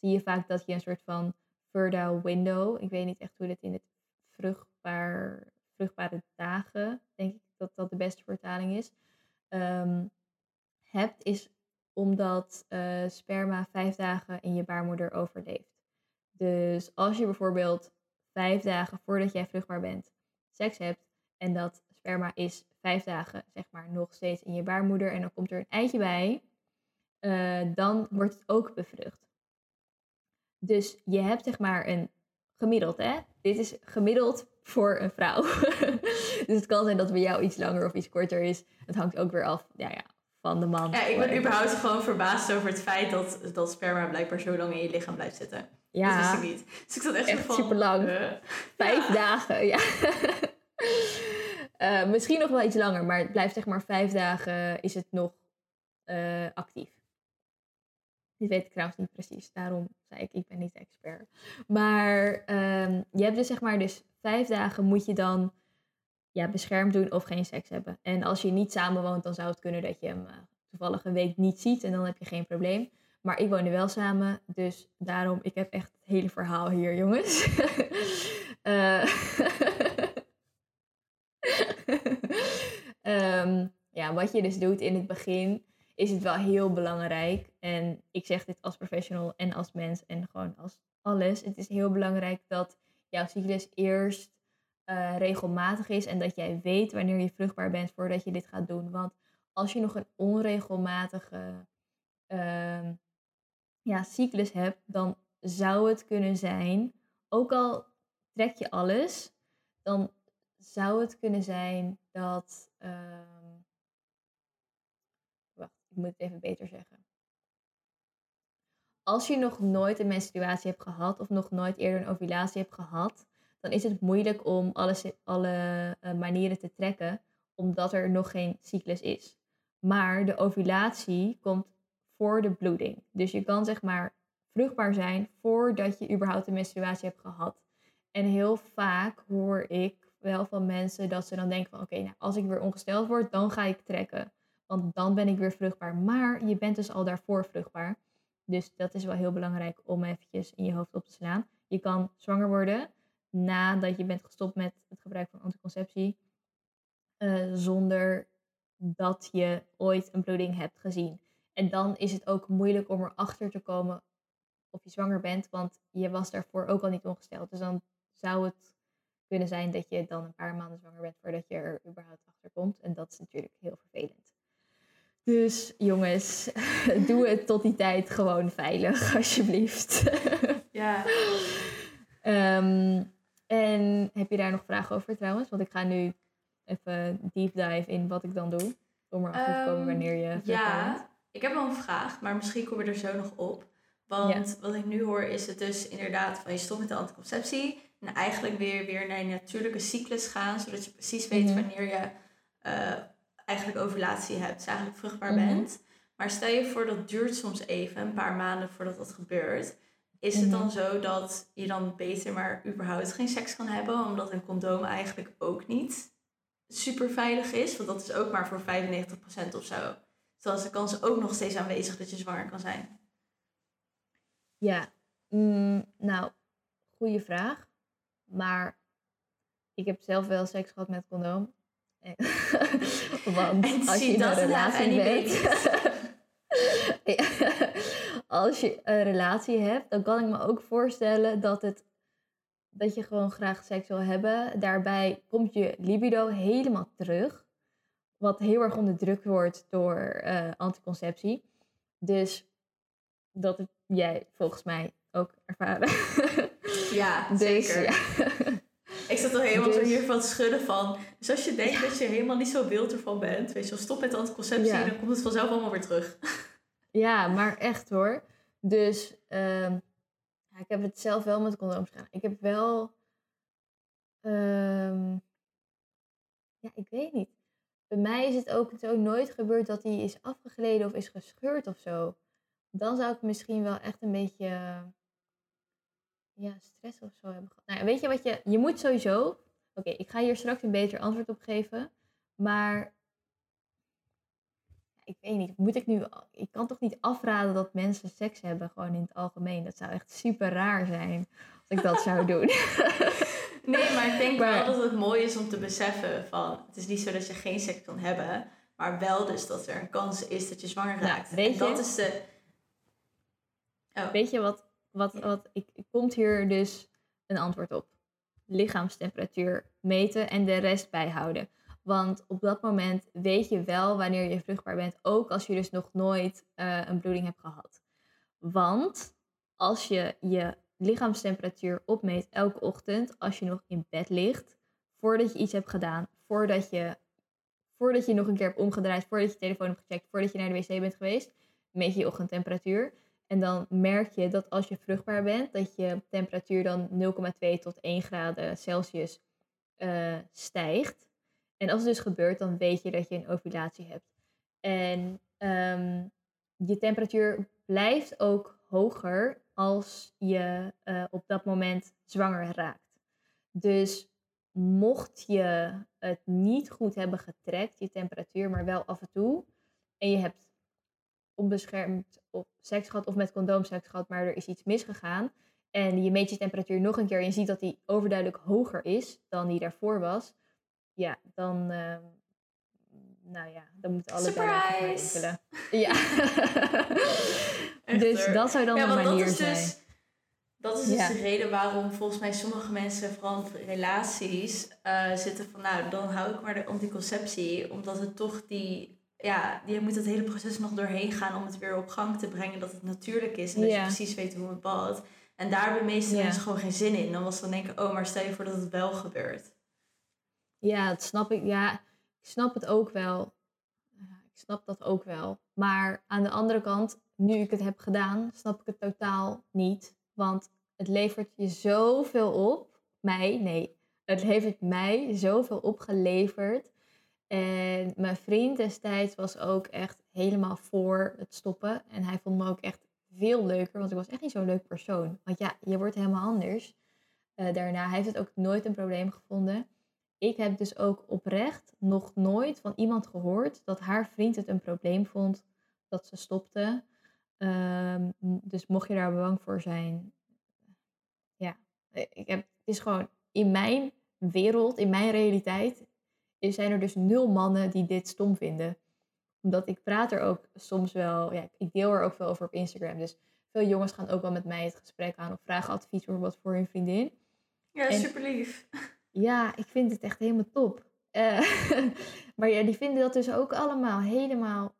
zie je vaak dat je een soort van fertile window, ik weet niet echt hoe dit in het vruchtbaar, vruchtbare dagen, denk ik dat dat de beste vertaling is, um, hebt, is omdat uh, sperma vijf dagen in je baarmoeder overleeft. Dus als je bijvoorbeeld vijf dagen voordat jij vruchtbaar bent seks hebt en dat sperma is vijf dagen zeg maar nog steeds in je baarmoeder en dan komt er een eitje bij, uh, dan wordt het ook bevrucht. Dus je hebt zeg maar een gemiddeld, hè? Dit is gemiddeld voor een vrouw. dus het kan zijn dat bij jou iets langer of iets korter is. Het hangt ook weer af ja, ja, van de man. Ja, ik ben überhaupt gewoon verbaasd over het feit dat, dat sperma blijkbaar zo lang in je lichaam blijft zitten. Ja. Dat wist ik niet. Dus ik zat echt, echt van, super lang. Uh, vijf ja. dagen, ja. uh, misschien nog wel iets langer, maar het blijft zeg maar vijf dagen is het nog uh, actief. Dit weet ik trouwens niet precies, daarom zei ik, ik ben niet expert. Maar um, je hebt dus zeg maar, dus vijf dagen moet je dan ja, beschermd doen of geen seks hebben. En als je niet samenwoont, dan zou het kunnen dat je hem uh, toevallig een week niet ziet en dan heb je geen probleem. Maar ik woon er wel samen, dus daarom, ik heb echt het hele verhaal hier, jongens. uh, um, ja, wat je dus doet in het begin, is het wel heel belangrijk. En ik zeg dit als professional en als mens en gewoon als alles. Het is heel belangrijk dat jouw cyclus eerst uh, regelmatig is en dat jij weet wanneer je vruchtbaar bent voordat je dit gaat doen. Want als je nog een onregelmatige uh, ja, cyclus hebt, dan zou het kunnen zijn, ook al trek je alles, dan zou het kunnen zijn dat. Uh, wacht, ik moet het even beter zeggen. Als je nog nooit een menstruatie hebt gehad of nog nooit eerder een ovulatie hebt gehad, dan is het moeilijk om alles, alle uh, manieren te trekken, omdat er nog geen cyclus is. Maar de ovulatie komt voor de bloeding. Dus je kan zeg maar vruchtbaar zijn voordat je überhaupt een menstruatie hebt gehad. En heel vaak hoor ik wel van mensen dat ze dan denken van oké, nou, als ik weer ongesteld word, dan ga ik trekken. Want dan ben ik weer vruchtbaar. Maar je bent dus al daarvoor vruchtbaar. Dus dat is wel heel belangrijk om eventjes in je hoofd op te slaan. Je kan zwanger worden nadat je bent gestopt met het gebruik van anticonceptie. Uh, zonder dat je ooit een bloeding hebt gezien. En dan is het ook moeilijk om erachter te komen of je zwanger bent, want je was daarvoor ook al niet ongesteld. Dus dan zou het kunnen zijn dat je dan een paar maanden zwanger bent voordat je er überhaupt achter komt. En dat is natuurlijk heel vervelend. Dus jongens, doe het tot die tijd gewoon veilig, alsjeblieft. Ja. um, en heb je daar nog vragen over trouwens? Want ik ga nu even deep dive in wat ik dan doe. Om erachter te komen wanneer je. Um, ja, ik heb wel een vraag, maar misschien kom je er zo nog op. Want wat ik nu hoor is het dus inderdaad van je stopt met de anticonceptie. En eigenlijk weer, weer naar je natuurlijke cyclus gaan. Zodat je precies weet mhm. wanneer je uh, eigenlijk ovulatie hebt. Dus eigenlijk vruchtbaar mhm. bent. Maar stel je voor dat duurt soms even, een paar maanden voordat dat gebeurt. Is het dan mhm. zo dat je dan beter maar überhaupt geen seks kan hebben? Omdat een condoom eigenlijk ook niet super veilig is. Want dat is ook maar voor 95% of zo. Terwijl de kans ook nog steeds aanwezig dat je zwanger kan zijn. Ja, mm, nou, goede vraag. Maar ik heb zelf wel seks gehad met condoom. Want als je in een relatie bent... als je een relatie hebt, dan kan ik me ook voorstellen dat, het, dat je gewoon graag seks wil hebben. Daarbij komt je libido helemaal terug. Wat heel erg onderdrukt wordt door uh, anticonceptie. Dus dat heb jij volgens mij ook ervaren. Ja, dus, zeker. Ik zat al helemaal dus, hier van schudden van. Dus als je denkt dat je helemaal niet zo wild ervan bent, weet je wel, stop met anticonceptie, dan komt het vanzelf allemaal weer terug. Ja, maar echt hoor. Dus uh, ja, ik heb het zelf wel met condooms gedaan. Ik heb wel. Uh, ja, ik weet niet. Bij mij is het ook zo nooit gebeurd dat hij is afgegleden of is gescheurd of zo. Dan zou ik misschien wel echt een beetje ja, stress of zo hebben gehad. Nou, weet je wat je... Je moet sowieso... Oké, ik ga hier straks een beter antwoord op geven. Maar... Ik weet niet, moet ik nu... Ik kan toch niet afraden dat mensen seks hebben, gewoon in het algemeen. Dat zou echt super raar zijn als ik dat zou doen. nee, maar ik denk wel dat het mooi is om te beseffen van... Het is niet zo dat je geen seks kan hebben... Maar wel dus dat er een kans is dat je zwanger nou, raakt. weet je, dat is de... Oh. Weet je wat wat, wat, ik, komt hier dus een antwoord op. Lichaamstemperatuur meten en de rest bijhouden. Want op dat moment weet je wel wanneer je vruchtbaar bent, ook als je dus nog nooit uh, een bloeding hebt gehad. Want als je je lichaamstemperatuur opmeet elke ochtend, als je nog in bed ligt, voordat je iets hebt gedaan, voordat je, voordat je nog een keer hebt omgedraaid, voordat je je telefoon hebt gecheckt, voordat je naar de wc bent geweest, meet je je ochtendtemperatuur. En dan merk je dat als je vruchtbaar bent, dat je temperatuur dan 0,2 tot 1 graden Celsius uh, stijgt. En als het dus gebeurt, dan weet je dat je een ovulatie hebt. En um, je temperatuur blijft ook hoger als je uh, op dat moment zwanger raakt. Dus mocht je het niet goed hebben getrekt, je temperatuur, maar wel af en toe, en je hebt onbeschermd op seks gehad of met condoom seks gehad, maar er is iets misgegaan. En je meet je temperatuur nog een keer en je ziet dat die overduidelijk hoger is dan die daarvoor was. Ja, dan, uh, nou ja, dan moeten alle Surprise! Ja. dus dat zou dan ja, een manier zijn. Dus, dat is dus de reden waarom volgens mij sommige mensen, vooral in relaties, uh, zitten van nou, dan hou ik maar de anticonceptie. Omdat het toch die ja, je moet het hele proces nog doorheen gaan om het weer op gang te brengen. Dat het natuurlijk is en dat je precies weet hoe het balt. En daar hebben de meeste mensen gewoon geen zin in. Dan was dan denken, oh, maar stel je voor dat het wel gebeurt. Ja, dat snap ik. Ja, ik snap het ook wel. Ik snap dat ook wel. Maar aan de andere kant, nu ik het heb gedaan, snap ik het totaal niet. Want het levert je zoveel op. Mij, nee. Het heeft mij zoveel opgeleverd en mijn vriend destijds was ook echt helemaal voor het stoppen. En hij vond me ook echt veel leuker, want ik was echt niet zo'n leuk persoon. Want ja, je wordt helemaal anders. Uh, daarna hij heeft het ook nooit een probleem gevonden. Ik heb dus ook oprecht nog nooit van iemand gehoord dat haar vriend het een probleem vond dat ze stopte. Um, dus mocht je daar bang voor zijn, ja, ik heb, het is gewoon in mijn wereld, in mijn realiteit, zijn er dus nul mannen die dit stom vinden. Omdat ik praat er ook soms wel, ja, ik deel er ook veel over op Instagram. Dus veel jongens gaan ook wel met mij het gesprek aan of vragen advies bijvoorbeeld voor hun vriendin. Ja, super lief. Ja, ik vind het echt helemaal top. Uh, maar ja, die vinden dat dus ook allemaal helemaal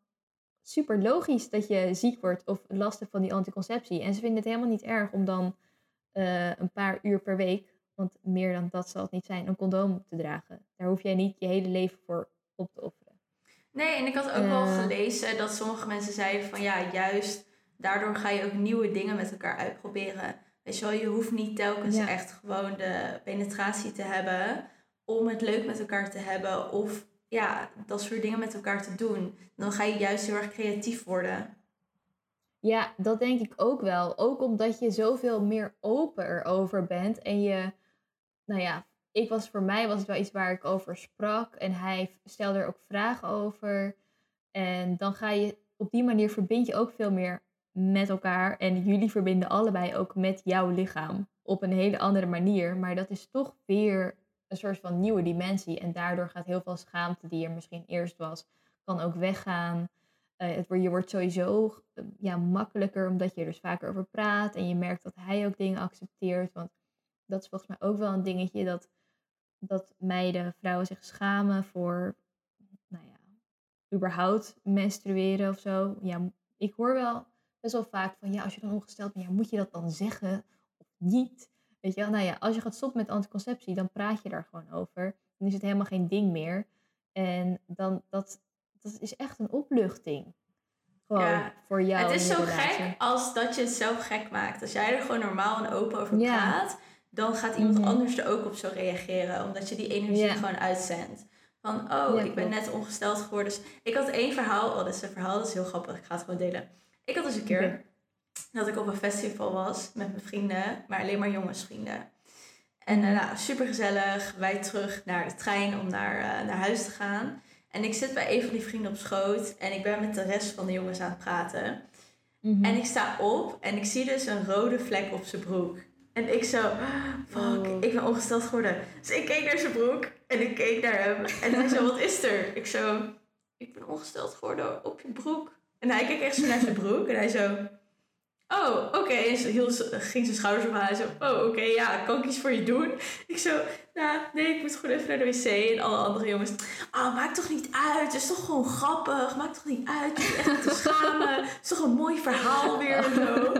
super logisch dat je ziek wordt of last hebt van die anticonceptie. En ze vinden het helemaal niet erg om dan uh, een paar uur per week want meer dan dat zal het niet zijn, een condoom te dragen. Daar hoef jij niet je hele leven voor op te offeren. Nee, en ik had ook wel eh. gelezen dat sommige mensen zeiden van ja, juist daardoor ga je ook nieuwe dingen met elkaar uitproberen. Weet je wel, je hoeft niet telkens echt gewoon de penetratie te hebben om het leuk met elkaar te hebben of ja, dat soort dingen met elkaar te doen. Dan ga je juist heel erg creatief worden. Ja, dat denk ik ook wel. Ook omdat je zoveel meer open erover bent en je nou ja, ik was, voor mij was het wel iets waar ik over sprak. En hij stelde er ook vragen over. En dan ga je op die manier verbind je ook veel meer met elkaar. En jullie verbinden allebei ook met jouw lichaam. Op een hele andere manier. Maar dat is toch weer een soort van nieuwe dimensie. En daardoor gaat heel veel schaamte die er misschien eerst was, kan ook weggaan. uh, het, je wordt sowieso uh, ja, makkelijker omdat je er dus vaker over praat. En je merkt dat hij ook dingen accepteert. Want dat is volgens mij ook wel een dingetje dat, dat meiden, vrouwen zich schamen voor, nou ja, überhaupt menstrueren of zo. Ja, ik hoor wel best wel vaak van, ja, als je dan ongesteld bent, ja, moet je dat dan zeggen of niet? Weet je wel, nou ja, als je gaat stoppen met anticonceptie, dan praat je daar gewoon over. Dan is het helemaal geen ding meer. En dan, dat, dat is echt een opluchting. Gewoon Ja. voor jou. het is zo relatie. gek als dat je het zelf gek maakt. Als jij er gewoon normaal en open over Ja. Dan gaat iemand Mhm. anders er ook op zo reageren. Omdat je die energie gewoon uitzendt. Van, oh, Ja, ik ben net ongesteld geworden. Dus ik had één verhaal. Oh, dat is een verhaal, dat is heel grappig. Ik ga het gewoon delen. Ik had dus een keer dat ik op een festival was met mijn vrienden. Maar alleen maar jongensvrienden. En eh, nou, super gezellig. Wij terug naar de trein om naar, eh, naar huis te gaan. En ik zit bij een van die vrienden op schoot. En ik ben met de rest van de jongens aan het praten. Mhm. En ik sta op en ik zie dus een rode vlek op zijn broek. En ik zo, fuck, Oh. ik ben ongesteld geworden. Dus ik keek naar zijn broek en ik keek naar hem. En hij zo, wat is er? Ik zo, ik ben ongesteld geworden op je broek. En hij keek echt zo naar zijn broek en hij zo, oh, oké. En ze hield, ging zijn schouders op Hij zo, oh, oké, ja, kan ik iets voor je doen? Ik zo, nou, nee, ik moet gewoon even naar de wc. En alle andere jongens, oh, maakt toch niet uit. Het is toch gewoon grappig. Maakt toch niet uit. Je echt te schamen. Het is toch een mooi verhaal weer en zo.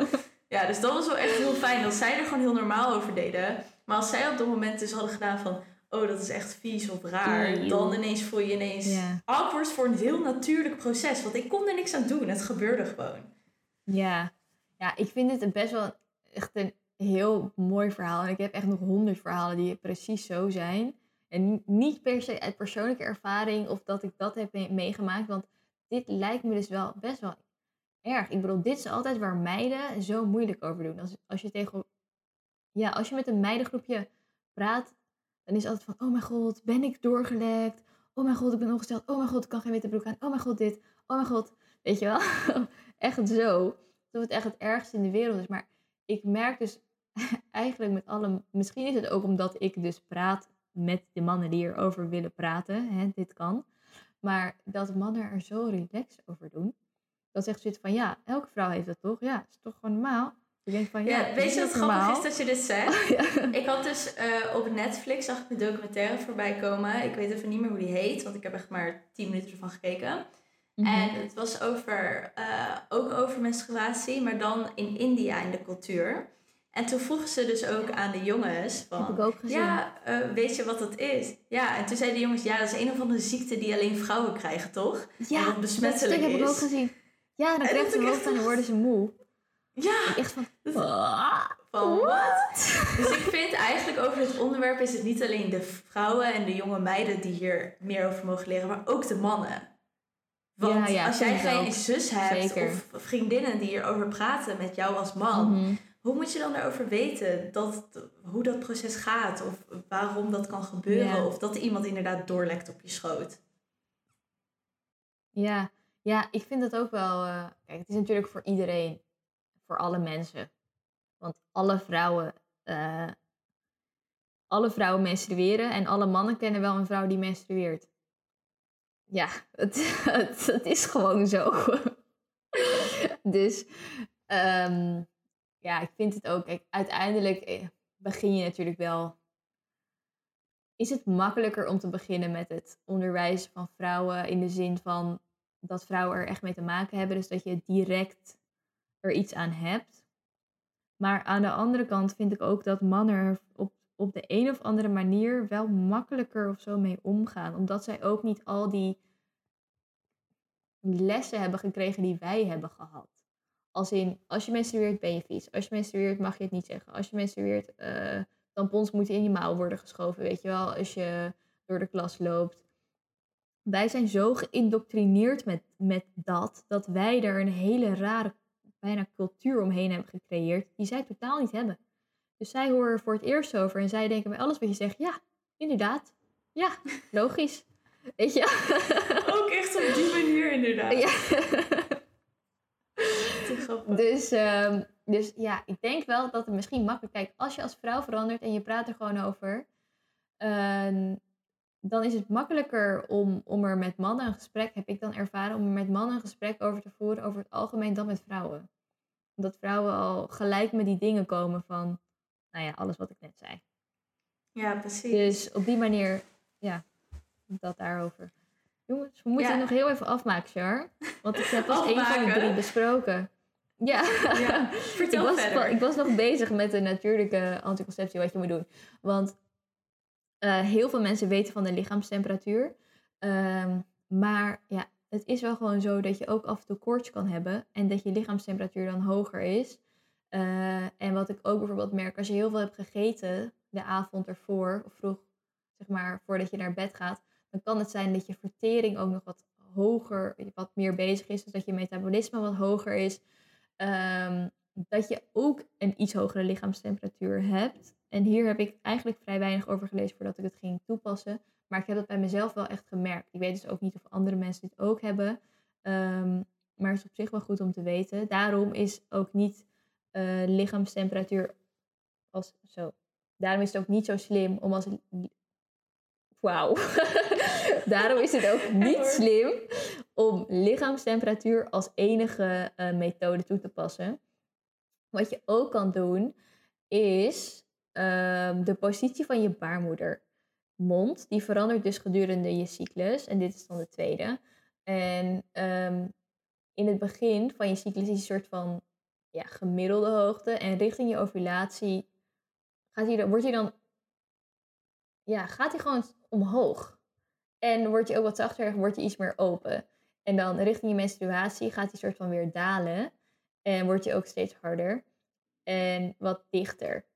Ja, dus dat was wel echt heel fijn dat zij er gewoon heel normaal over deden. Maar als zij op dat moment dus hadden gedaan van... Oh, dat is echt vies of raar. Eeuw. Dan ineens voel je ineens Ja. awkward voor een heel natuurlijk proces. Want ik kon er niks aan doen. Het gebeurde gewoon. Ja. ja, ik vind dit een best wel echt een heel mooi verhaal. En ik heb echt nog honderd verhalen die precies zo zijn. En ni- niet per se uit persoonlijke ervaring of dat ik dat heb me- meegemaakt. Want dit lijkt me dus wel best wel erg. Ik bedoel, dit is altijd waar meiden zo moeilijk over doen. Als, als, je, tegen, ja, als je met een meidengroepje praat, dan is het altijd van... Oh mijn god, ben ik doorgelekt? Oh mijn god, ik ben ongesteld. Oh mijn god, ik kan geen witte broek aan. Oh mijn god, dit. Oh mijn god. Weet je wel? echt zo. Alsof het echt het ergste in de wereld is. Maar ik merk dus eigenlijk met alle... Misschien is het ook omdat ik dus praat met de mannen die erover willen praten. Hè, dit kan. Maar dat mannen er zo relaxed over doen. Dat zegt zoiets van, ja, elke vrouw heeft dat toch? Ja, is toch gewoon normaal? Ik denk van, ja, Ja, weet is je dat wat grappig normaal? is dat je dit zegt? ja. Ik had dus eh, op Netflix zag ik een documentaire voorbij komen. Ik weet even niet meer hoe die heet, want ik heb echt maar 10 minuten ervan gekeken. Mhm. En het was over, eh, ook over menstruatie, maar dan in India in de cultuur. En toen vroegen ze dus ook aan de jongens van... Ook. Ja, eh, weet je wat dat is? Ja, en toen zeiden de jongens, ja, dat is een of andere ziekte die alleen vrouwen krijgen, toch? Ja, dat besmettelijk stuk heb ik is. ook gezien. Ja, dan krijgt ze ik echt hoofd en dan worden ze moe. Ja, echt van... Van wat? Dus ik vind eigenlijk over dit onderwerp is het niet alleen de vrouwen en de jonge meiden die hier meer over mogen leren, maar ook de mannen. Want Ja, ja, als jij geen zus hebt Zeker. of vriendinnen die hierover praten met jou als man, Mhm. hoe moet je dan erover weten dat, hoe dat proces gaat of waarom dat kan gebeuren Ja. of dat iemand inderdaad doorlekt op je schoot? Ja, ja, ik vind dat ook wel. eh, kijk, het is natuurlijk voor iedereen, voor alle mensen. Want alle vrouwen, eh, alle vrouwen menstrueren en alle mannen kennen wel een vrouw die menstrueert. Ja, het, het, is gewoon zo. dus ehm, ja, ik vind het ook. Kijk, uiteindelijk eh, begin je natuurlijk wel. Is het makkelijker om te beginnen met het onderwijzen van vrouwen in de zin van dat vrouwen er echt mee te maken hebben, dus dat je direct er iets aan hebt. Maar aan de andere kant vind ik ook dat mannen er op, op de een of andere manier wel makkelijker of zo mee omgaan. Omdat zij ook niet al die lessen hebben gekregen die wij hebben gehad. Als in, als je menstrueert ben je vies. Als je menstrueert mag je het niet zeggen. Als je menstrueert, eh tampons moeten in je mouw worden geschoven, weet je wel. Als je door de klas loopt. Wij zijn zo geïndoctrineerd met, met dat, dat wij er een hele rare, bijna cultuur omheen hebben gecreëerd, die zij totaal niet hebben. Dus zij horen er voor het eerst over en zij denken bij alles wat je zegt, ja, inderdaad. Ja, logisch. Weet je? Ook echt op die manier inderdaad. Ja. Dus, ehm, dus ja, ik denk wel dat het misschien makkelijk... Kijk, als je als vrouw verandert en je praat er gewoon over... ehm, dan is het makkelijker om, om er met mannen een gesprek, heb ik dan ervaren, om er met mannen een gesprek over te voeren over het algemeen dan met vrouwen. Omdat vrouwen al gelijk met die dingen komen van, nou ja, alles wat ik net zei. Ja, precies. Dus op die manier, ja, dat daarover. Jongens, we moeten Ja. het nog heel even afmaken, Char. Want ik heb pas één van de drie besproken. Ja, Ja, ik, vertel was, verder. ik was nog bezig met de natuurlijke anticonceptie, wat je moet doen. Want eh, heel veel mensen weten van de lichaamstemperatuur. Ehm, maar ja, het is wel gewoon zo dat je ook af en toe koorts kan hebben. En dat je lichaamstemperatuur dan hoger is. Eh, en wat ik ook bijvoorbeeld merk, als je heel veel hebt gegeten de avond ervoor, of vroeg, zeg maar, voordat je naar bed gaat, dan kan het zijn dat je vertering ook nog wat hoger, wat meer bezig is. Dus dat je metabolisme wat hoger is. Ehm, dat je ook een iets hogere lichaamstemperatuur hebt. En hier heb ik eigenlijk vrij weinig over gelezen voordat ik het ging toepassen. Maar ik heb dat bij mezelf wel echt gemerkt. Ik weet dus ook niet of andere mensen dit ook hebben. Ehm, maar het is op zich wel goed om te weten. Daarom is ook niet eh, lichaamstemperatuur als zo. Daarom is het ook niet zo slim om als. Wauw. Daarom is het ook niet slim om lichaamstemperatuur als enige eh, methode toe te passen. Wat je ook kan doen, is ehm, de positie van je baarmoeder. Mond, die verandert dus gedurende je cyclus. En dit is dan de tweede. En ehm, in het begin van je cyclus is een soort van ja, gemiddelde hoogte. En richting je ovulatie gaat hij wordt hij dan... Ja, gaat hij gewoon omhoog. En word je ook wat zachter, wordt je iets meer open. En dan richting je menstruatie gaat hij soort van weer dalen. En word je ook steeds harder. En wat dichter.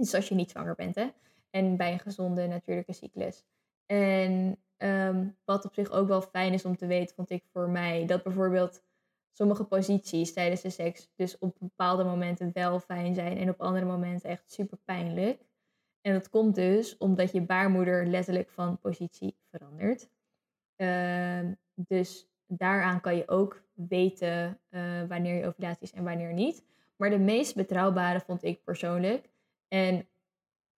Dus als je niet zwanger bent, hè. En bij een gezonde natuurlijke cyclus. En ehm, wat op zich ook wel fijn is om te weten, vond ik voor mij, dat bijvoorbeeld sommige posities tijdens de seks dus op bepaalde momenten wel fijn zijn en op andere momenten echt super pijnlijk. En dat komt dus omdat je baarmoeder letterlijk van positie verandert. Ehm, dus daaraan kan je ook weten eh, wanneer je ovulatie is en wanneer niet. Maar de meest betrouwbare vond ik persoonlijk. En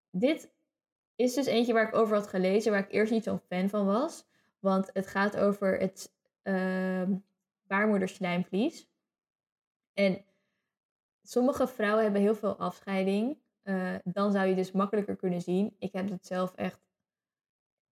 dit is dus eentje waar ik over had gelezen, waar ik eerst niet zo'n fan van was. Want het gaat over het ehm baarmoederslijmvlies. En sommige vrouwen hebben heel veel afscheiding. Eh, dan zou je dus makkelijker kunnen zien. Ik heb het zelf echt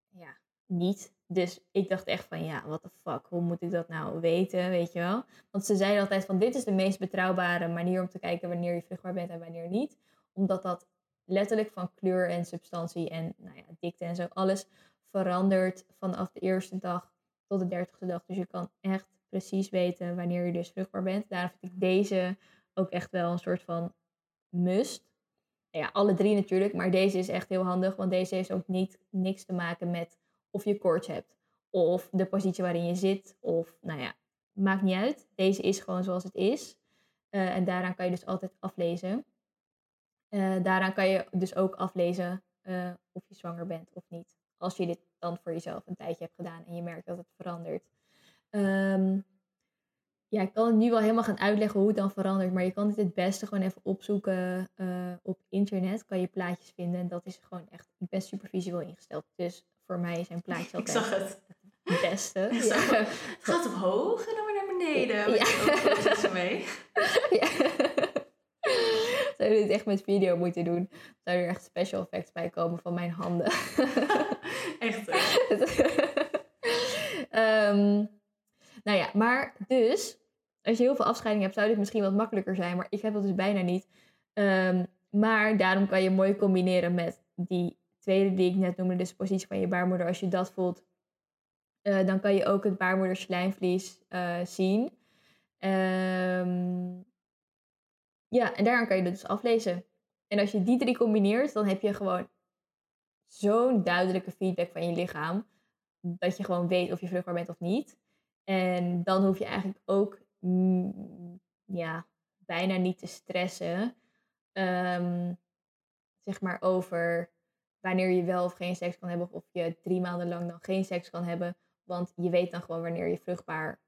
ja, niet. Dus ik dacht echt van ja, what the fuck, hoe moet ik dat nou weten, weet je wel? Want ze zeiden altijd van dit is de meest betrouwbare manier om te kijken wanneer je vruchtbaar bent en wanneer niet. Omdat dat letterlijk van kleur en substantie en nou ja, dikte en zo alles verandert vanaf de eerste dag tot de dertigste dag. Dus je kan echt precies weten wanneer je dus vruchtbaar bent. Daarom vind ik deze ook echt wel een soort van must. Ja, alle drie natuurlijk, maar deze is echt heel handig, want deze heeft ook niet niks te maken met of je koorts hebt of de positie waarin je zit of nou ja, maakt niet uit. Deze is gewoon zoals het is. Eh, en daaraan kan je dus altijd aflezen. Eh, daaraan kan je dus ook aflezen eh, of je zwanger bent of niet. Als je dit dan voor jezelf een tijdje hebt gedaan en je merkt dat het verandert. Ehm, ja, ik kan het nu wel helemaal gaan uitleggen hoe het dan verandert. Maar je kan dit het beste gewoon even opzoeken eh, op internet. Kan je plaatjes vinden. En dat is gewoon echt, ik ben super visueel ingesteld. Dus voor mij zijn plaatjes Ik altijd zag het. het beste. Ik Ja. zag het. Het gaat omhoog en dan weer naar beneden. Ja. Met er mee. Ja. Zou je dit echt met video moeten doen? Zou er echt special effects bij komen van mijn handen? Echt. Ehm, nou ja, maar dus, als je heel veel afscheiding hebt, zou dit misschien wat makkelijker zijn. Maar ik heb dat dus bijna niet. Ehm, maar daarom kan je mooi combineren met die tweede die ik net noemde, dus de positie van je baarmoeder. Als je dat voelt, eh, dan kan je ook het baarmoederslijmvlies eh zien. Ehm, ja, en daaraan kan je dat dus aflezen. En als je die drie combineert, dan heb je gewoon zo'n duidelijke feedback van je lichaam. Dat je gewoon weet of je vruchtbaar bent of niet. En dan hoef je eigenlijk ook ja, bijna niet te stressen. ehm, zeg maar over wanneer je wel of geen seks kan hebben. Of je drie maanden lang dan geen seks kan hebben. Want je weet dan gewoon wanneer je vruchtbaar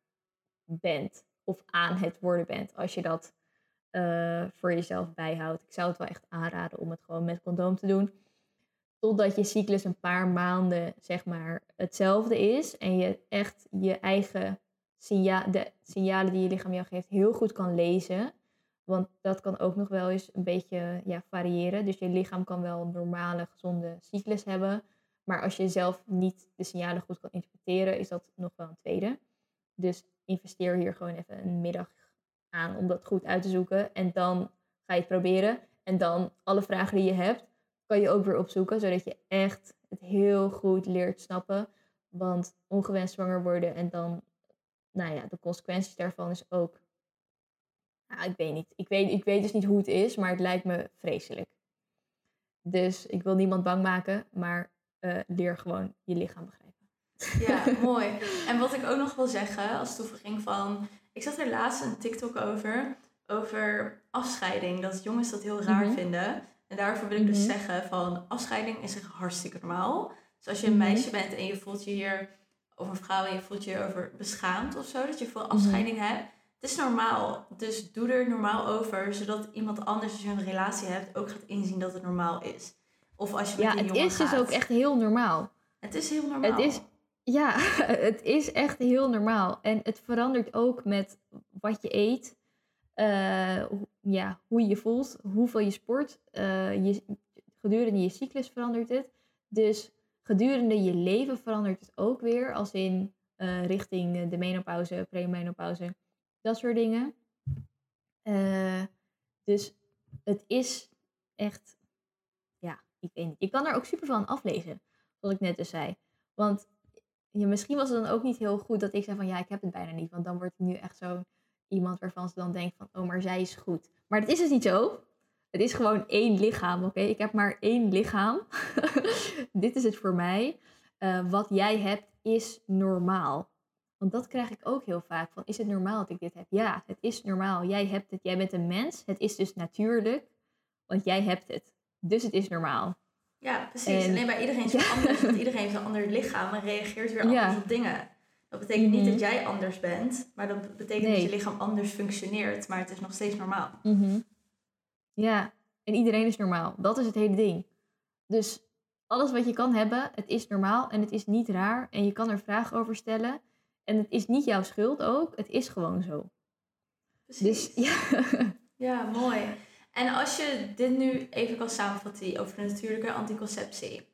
bent. Of aan het worden bent. Als je dat eh, voor jezelf bijhoudt. Ik zou het wel echt aanraden om het gewoon met condoom te doen. totdat je cyclus een paar maanden, zeg maar, hetzelfde is. En je echt je eigen signa de signalen die je lichaam jou geeft heel goed kan lezen. Want dat kan ook nog wel eens een beetje ja, variëren. Dus je lichaam kan wel een normale, gezonde cyclus hebben. Maar als je zelf niet de signalen goed kan interpreteren, is dat nog wel een tweede. Dus investeer hier gewoon even een middag aan om dat goed uit te zoeken. En dan ga je het proberen. En dan alle vragen die je hebt, kan je ook weer opzoeken. Zodat je echt het heel goed leert snappen. Want ongewenst zwanger worden en dan, nou ja, de consequenties daarvan is ook. Nou, ik weet niet. Ik weet, ik weet dus niet hoe het is, maar het lijkt me vreselijk. Dus ik wil niemand bang maken, maar uh, leer gewoon je lichaam begrijpen. Ja, mooi. En wat ik ook nog wil zeggen als toevoeging van... Ik zag er laatst een TikTok over, over afscheiding. Dat jongens dat heel raar mhm. vinden. En daarvoor wil ik dus mhm. zeggen van afscheiding is echt hartstikke normaal. Dus als je een mhm. meisje bent en je voelt je hier, of een vrouw en je voelt je over beschaamd of zo, dat je veel afscheiding hebt. Het is normaal. Dus doe er normaal over, zodat iemand anders, als je een relatie hebt, ook gaat inzien dat het normaal is. Of als je met ja, een jongen het is dus ook echt heel normaal. Het is heel normaal. Het is, ja, het is echt heel normaal. En het verandert ook met wat je eet, uh, ja, hoe je je voelt, hoeveel je sport. Uh, je, gedurende je cyclus verandert het. Dus gedurende je leven verandert het ook weer, als in uh, richting de menopauze, premenopauze, dat soort dingen. dus het is echt, ja, ik weet niet. Kan er ook super aan aflezen, zoals ik net dus zei. Want ja, misschien was het dan ook niet heel goed dat ik zei van ja, ik heb het bijna niet. Want dan wordt ik nu echt zo iemand waarvan ze dan denkt van oh, maar zij is goed. Maar dat is dus niet zo. Het is gewoon één lichaam, oké? Ik heb maar één lichaam. Dit is het voor mij. Uh, wat jij hebt is normaal. Want dat krijg ik ook heel vaak. Van, is het normaal dat ik dit heb? Ja, het is normaal. Jij hebt het. Jij bent een mens. Het is dus natuurlijk. Want jij hebt het. Dus het is normaal. Ja, precies. En, Alleen bij iedereen is het anders, want iedereen heeft een ander lichaam en reageert weer anders op dingen. Dat betekent niet dat mhm. jij anders bent, maar dat betekent dat je lichaam anders functioneert, maar het is nog steeds normaal. Mhm. Ja, en iedereen is normaal. Dat is het hele ding. Dus alles wat je kan hebben, het is normaal en het is niet raar en je kan er vragen over stellen. En het is niet jouw schuld ook, het is gewoon zo. Precies. Dus, ja. ja, mooi. En als je dit nu even kan samenvatten over de natuurlijke anticonceptie.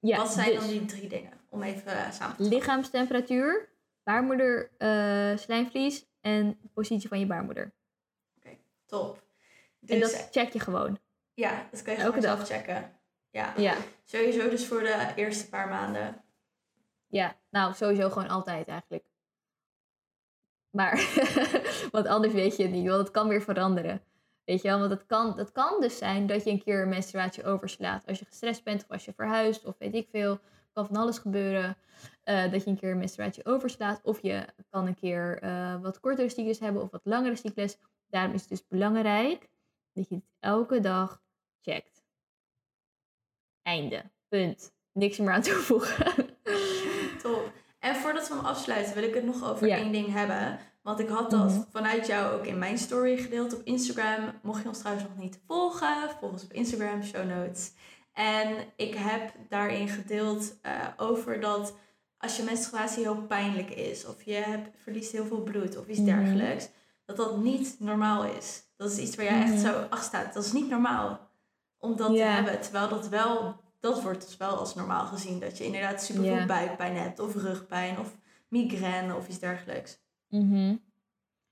Ja, wat zijn dan dus die drie dingen? Om even uh, samen te Lichaamstemperatuur, baarmoeder, uh, slijmvlies en positie van je baarmoeder. Oké, top. Dus, en dat check je gewoon. Ja, dat kan je Elke dag checken. Ja. ja. Sowieso dus voor de eerste paar maanden. Ja, nou sowieso gewoon altijd eigenlijk. Maar, want anders weet je het niet, want het kan weer veranderen. Weet je wel, want het kan, het kan dus zijn dat je een keer een menstruatie overslaat. Als je gestrest bent of als je verhuist of weet ik veel. Kan van alles gebeuren. Uh, dat je een keer een menstruatie overslaat. Of je kan een keer uh, wat kortere cyclus hebben of wat langere cyclus. Daarom is het dus belangrijk dat je het elke dag checkt. Einde. Punt. Niks meer aan toevoegen. Top. En voordat we hem afsluiten wil ik het nog over één ding hebben. Want ik had dat mhm. vanuit jou ook in mijn story gedeeld op Instagram. Mocht je ons trouwens nog niet volgen, volg ons op Instagram, show notes. En ik heb daarin gedeeld uh, over dat als je menstruatie heel pijnlijk is, of je hebt, verliest heel veel bloed of iets mhm. dergelijks, dat dat niet normaal is. Dat is iets waar jij echt mhm. zo achter staat. Dat is niet normaal om dat te hebben. Terwijl dat wel, dat wordt dus wel als normaal gezien. Dat je inderdaad super veel buikpijn hebt, of rugpijn, of migraine of iets dergelijks. Mhm.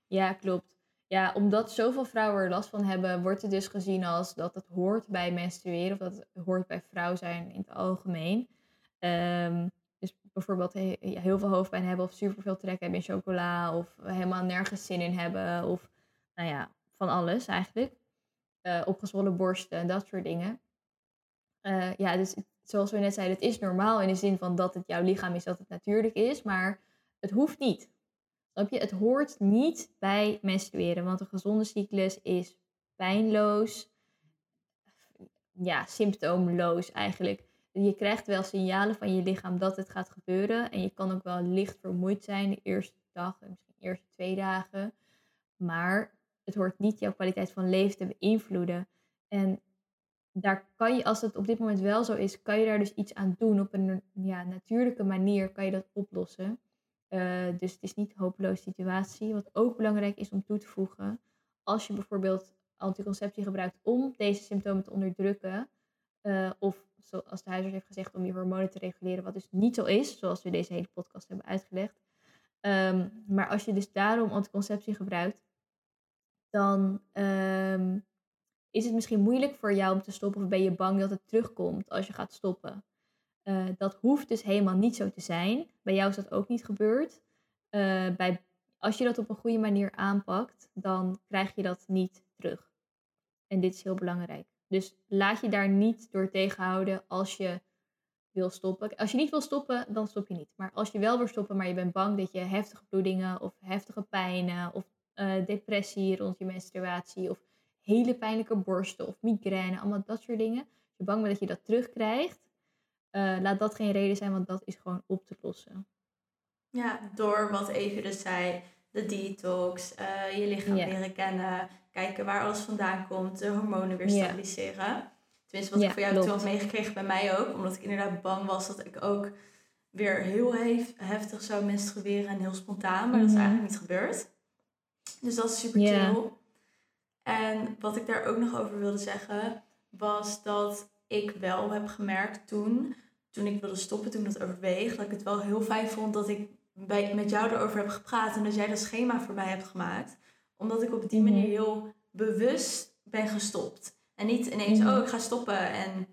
Ja, klopt. Ja, omdat zoveel vrouwen er last van hebben, wordt het dus gezien als dat het hoort bij menstrueren of dat het hoort bij vrouw zijn in het algemeen. Ehm, dus bijvoorbeeld heel veel hoofdpijn hebben of superveel trek hebben in chocola of helemaal nergens zin in hebben of nou ja, van alles eigenlijk. Uh, opgezwollen borsten en dat soort dingen. Uh, ja, dus zoals we net zeiden, het is normaal in de zin van dat het jouw lichaam is, dat het natuurlijk is, maar het hoeft niet. Snap je? Het hoort niet bij menstrueren, want een gezonde cyclus is pijnloos, ja, symptoomloos eigenlijk. Je krijgt wel signalen van je lichaam dat het gaat gebeuren. En je kan ook wel licht vermoeid zijn de eerste dag en misschien de eerste twee dagen. Maar het hoort niet jouw kwaliteit van leven te beïnvloeden. En daar kan je, als het op dit moment wel zo is, kan je daar dus iets aan doen. Op een ja, natuurlijke manier kan je dat oplossen. Uh, dus het is niet een hopeloze situatie. Wat ook belangrijk is om toe te voegen, als je bijvoorbeeld anticonceptie gebruikt om deze symptomen te onderdrukken, uh, of zoals de huisarts heeft gezegd, om je hormonen te reguleren, wat dus niet zo is, zoals we deze hele podcast hebben uitgelegd. Um, maar als je dus daarom anticonceptie gebruikt, dan um, is het misschien moeilijk voor jou om te stoppen of ben je bang dat het terugkomt als je gaat stoppen. Uh, dat hoeft dus helemaal niet zo te zijn. Bij jou is dat ook niet gebeurd. Uh, bij, als je dat op een goede manier aanpakt, dan krijg je dat niet terug. En dit is heel belangrijk. Dus laat je daar niet door tegenhouden als je wil stoppen. Als je niet wil stoppen, dan stop je niet. Maar als je wel wil stoppen, maar je bent bang dat je heftige bloedingen of heftige pijnen of uh, depressie rond je menstruatie of hele pijnlijke borsten of migraine, allemaal dat soort dingen. Als je bang dat je dat terugkrijgt, uh, laat dat geen reden zijn, want dat is gewoon op te lossen. Ja, door wat even dus zei, de detox, uh, je lichaam leren kennen, kijken waar alles vandaan komt, de hormonen weer stabiliseren. Tenminste, wat ik voor jou toen had meegekregen bij mij ook, omdat ik inderdaad bang was dat ik ook weer heel heftig zou menstrueren en heel spontaan, maar dat is mhm. eigenlijk niet gebeurd. Dus dat is super chill. En wat ik daar ook nog over wilde zeggen, was dat ik wel heb gemerkt toen, toen ik wilde stoppen, toen ik dat overweeg, dat ik het wel heel fijn vond dat ik bij, met jou erover heb gepraat en dat jij dat schema voor mij hebt gemaakt. Omdat ik op die manier mhm. heel bewust ben gestopt. En niet ineens, mhm. oh ik ga stoppen en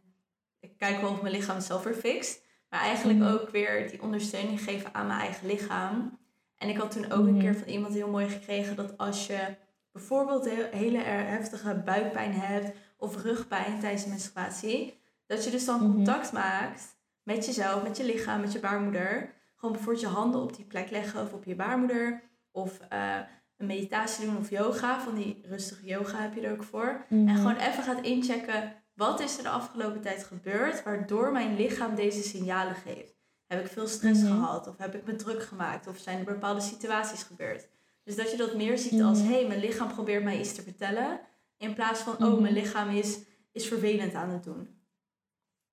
ik kijk wel of mijn lichaam het zelf weer fixt. Maar eigenlijk mhm. ook weer die ondersteuning geven aan mijn eigen lichaam. En ik had toen ook een keer van iemand heel mooi gekregen dat als je bijvoorbeeld hele heftige buikpijn hebt of rugpijn tijdens de menstruatie, dat je dus dan mhm. contact maakt met jezelf, met je lichaam, met je baarmoeder. Gewoon bijvoorbeeld je handen op die plek leggen of op je baarmoeder. Of uh, een meditatie doen of yoga. Van die rustige yoga heb je er ook voor. En mhm. gewoon even gaat inchecken. Wat is er de afgelopen tijd gebeurd waardoor mijn lichaam deze signalen geeft? Heb ik veel stress mhm. gehad? Of heb ik me druk gemaakt? Of zijn er bepaalde situaties gebeurd? Dus dat je dat meer ziet als, hé, hey, mijn lichaam probeert mij iets te vertellen. In plaats van, oh, mijn mhm. lichaam is, is vervelend aan het doen.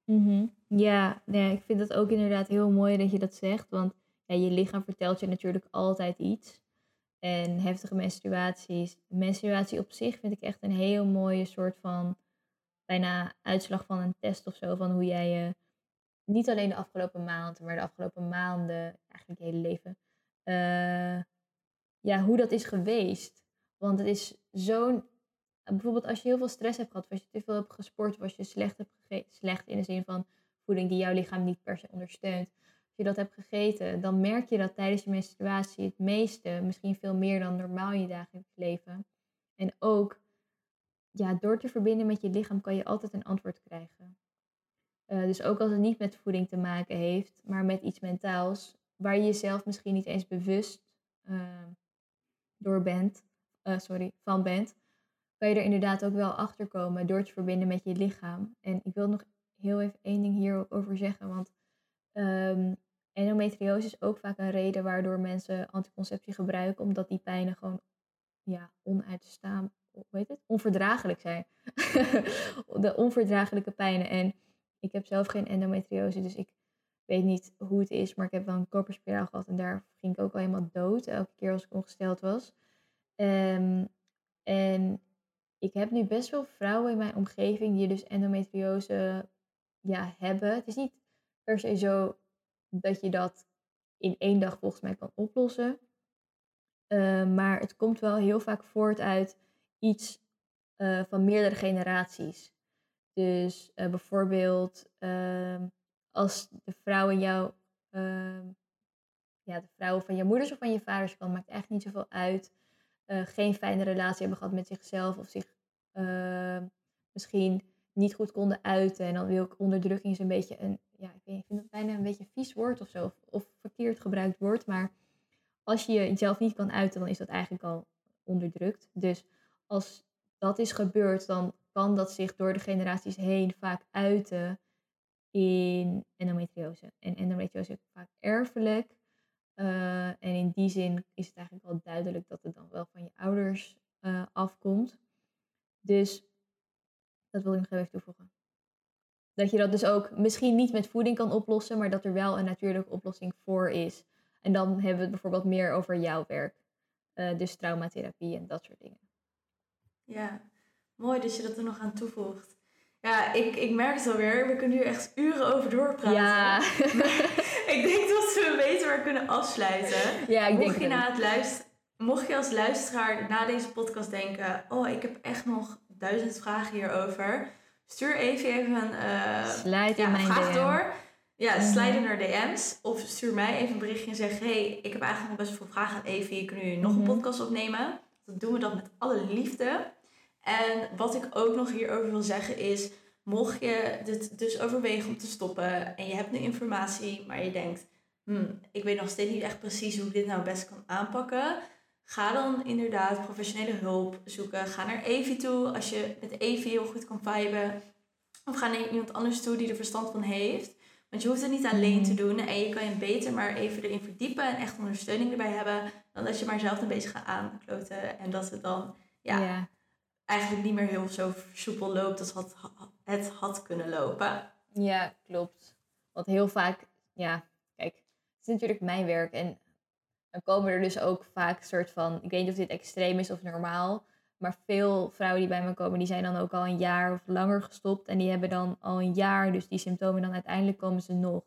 Mhm. Ja, nee, ik vind het ook inderdaad heel mooi dat je dat zegt. Want ja, je lichaam vertelt je natuurlijk altijd iets. En heftige menstruaties. Menstruatie op zich vind ik echt een heel mooie soort van bijna uitslag van een test of zo. Van hoe jij je niet alleen de afgelopen maanden, maar de afgelopen maanden, eigenlijk je hele leven, uh, ja, hoe dat is geweest. Want het is zo'n. Bijvoorbeeld als je heel veel stress hebt gehad, of als je te veel hebt gesport, of als je slecht hebt gegeten, slecht in de zin van voeding die jouw lichaam niet per se ondersteunt. Als je dat hebt gegeten, dan merk je dat tijdens je menstruatie het meeste, misschien veel meer dan normaal in je dagelijks leven. En ook, ja, door te verbinden met je lichaam kan je altijd een antwoord krijgen. Uh, dus ook als het niet met voeding te maken heeft, maar met iets mentaals, waar je jezelf misschien niet eens bewust uh, door bent, uh, sorry, van bent, kan je er inderdaad ook wel achter komen door te verbinden met je lichaam. En ik wil nog heel even één ding hierover zeggen, want um, endometriose is ook vaak een reden waardoor mensen anticonceptie gebruiken, omdat die pijnen gewoon ja, onuitstaan, heet het? Onverdraaglijk zijn. de onverdraaglijke pijnen. En ik heb zelf geen endometriose, dus ik weet niet hoe het is, maar ik heb wel een koperspiraal gehad en daar ging ik ook al helemaal dood elke keer als ik ongesteld was. Um, en ik heb nu best wel vrouwen in mijn omgeving die dus endometriose ja, hebben. Het is niet per se zo dat je dat in één dag volgens mij kan oplossen. Uh, maar het komt wel heel vaak voort uit iets uh, van meerdere generaties. Dus uh, bijvoorbeeld ehm, als de vrouwen jou, uh, ja, de vrouwen van je moeders of van je vaders kan, maakt echt niet zoveel uit. Uh, geen fijne relatie hebben gehad met zichzelf of zich uh, misschien niet goed konden uiten. En dan wil ik onderdrukking is een beetje een, ja, ik, vind het bijna een beetje vies woord of zo, of, verkeerd gebruikt woord. Maar als je jezelf niet kan uiten, dan is dat eigenlijk al onderdrukt. Dus als dat is gebeurd, dan kan dat zich door de generaties heen vaak uiten in endometriose. En endometriose is vaak erfelijk. Uh, en in die zin is het eigenlijk wel duidelijk dat het dan wel van je ouders uh, afkomt. Dus Dat wil ik nog even toevoegen. Dat je dat dus ook misschien niet met voeding kan oplossen, maar dat er wel een natuurlijke oplossing voor is. En dan hebben we het bijvoorbeeld meer over jouw werk. Uh, dus traumatherapie en dat soort dingen. Ja, mooi dat je dat er nog aan toevoegt. Ja, ik, ik merk het alweer. We kunnen hier echt uren over doorpraten. Ja. ik denk dat we beter maar kunnen afsluiten. Ja, ik mocht denk je na het luisteren, Mocht je als luisteraar na deze podcast denken... Oh, ik heb echt nog duizend vragen hierover. Stuur even even een uh, ja, mijn vraag DM. door. Ja, mm naar DM's. Of stuur mij even een berichtje en zeg... hey, ik heb eigenlijk nog best veel vragen aan Evie. Kunnen jullie nog een mhm. podcast opnemen? Dan doen we dat met alle liefde. En wat ik ook nog hierover wil zeggen is... Mocht je dit dus overwegen om te stoppen... en je hebt nu informatie, maar je denkt... Hmm, ik weet nog steeds niet echt precies hoe ik dit nou best kan aanpakken... Ga dan inderdaad professionele hulp zoeken. Ga naar Evi toe als je met Evi heel goed kan viben. Of ga naar iemand anders toe die er verstand van heeft. Want je hoeft het niet alleen te mm. doen. En je kan je beter maar even erin verdiepen en echt ondersteuning erbij hebben. Dan dat je maar zelf een beetje gaat aankloten. En dat het dan ja, eigenlijk niet meer heel zo soepel loopt als het, het had kunnen lopen. Ja, klopt. Want heel vaak, ja, kijk, het is natuurlijk mijn werk. En dan komen er dus ook vaak soort van, ik weet niet of dit extreem is of normaal, maar veel vrouwen die bij me komen, die zijn dan ook al een jaar of langer gestopt en die hebben dan al een jaar, dus die symptomen dan uiteindelijk komen ze nog.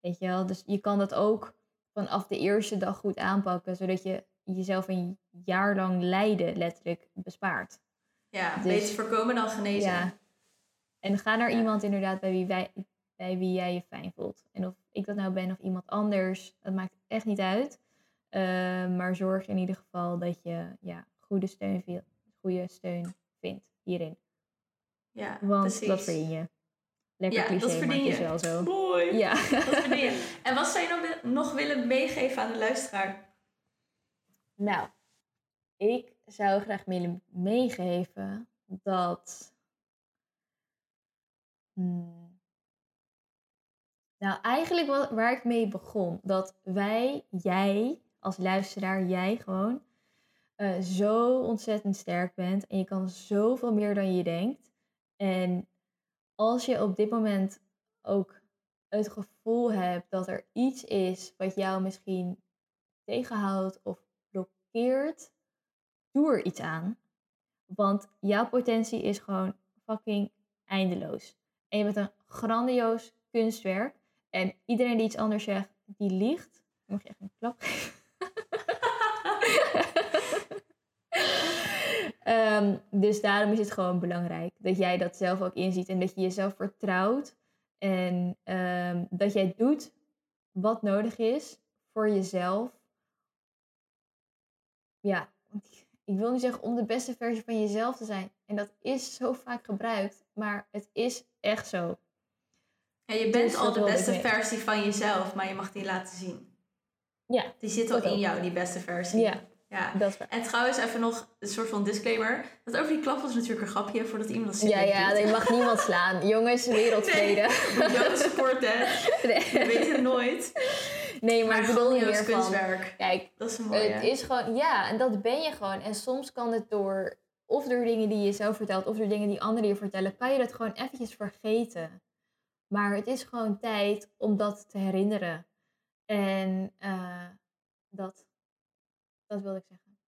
Weet je wel, dus je kan dat ook vanaf de eerste dag goed aanpakken, zodat je jezelf een jaar lang lijden letterlijk bespaart. Ja, dus, beter voorkomen dan genezen. Ja. En ga naar iemand inderdaad bij wie, wij, bij wie jij je fijn voelt. En of ik dat nou ben of iemand anders, dat maakt echt niet uit. Ehm, maar zorg in ieder geval dat je ja, goede, steun, goede steun vindt hierin. Ja, Want precies. dat verdien je. Lekker ja, cliché, dat verdien het is wel zo. Mooi. Ja. Dat verdien je. En wat zou je nog, nog willen meegeven aan de luisteraar? Nou, ik zou graag willen meegeven dat... Hmm, nou, eigenlijk waar ik mee begon, dat wij, jij, als luisteraar, jij gewoon, uh, zo ontzettend sterk bent. En je kan zoveel meer dan je denkt. En als je op dit moment ook het gevoel hebt dat er iets is wat jou misschien tegenhoudt of blokkeert, doe er iets aan. Want jouw potentie is gewoon fucking eindeloos. En je bent een grandioos kunstwerk. En iedereen die iets anders zegt, die liegt. Mag je echt een klap geven? Um, dus daarom is het gewoon belangrijk dat jij dat zelf ook inziet en dat je jezelf vertrouwt en um, dat jij doet wat nodig is voor jezelf. Ja, ik wil niet zeggen om de beste versie van jezelf te zijn. En dat is zo vaak gebruikt, maar het is echt zo. Ja, je bent dus al de beste versie van jezelf, maar je mag die laten zien. Ja. Die zit al in jou, die beste versie. Ja. Ja. Dat en trouwens, even nog een soort van disclaimer. Dat over die klap was natuurlijk een grapje voordat iemand dat ziet. Ja, ja, je mag niemand slaan. Jongens, wereldvrede. Nee, don't support that. Je weet het nooit. Nee, maar, maar ik bedoel niet meer kunstwerk. Van, kijk, dat is mooi, Het is gewoon, ja, en dat ben je gewoon. En soms kan het door, of door dingen die je zelf vertelt, of door dingen die anderen je vertellen, kan je dat gewoon eventjes vergeten. Maar het is gewoon tijd om dat te herinneren. En uh, dat, dat wilde ik zeggen.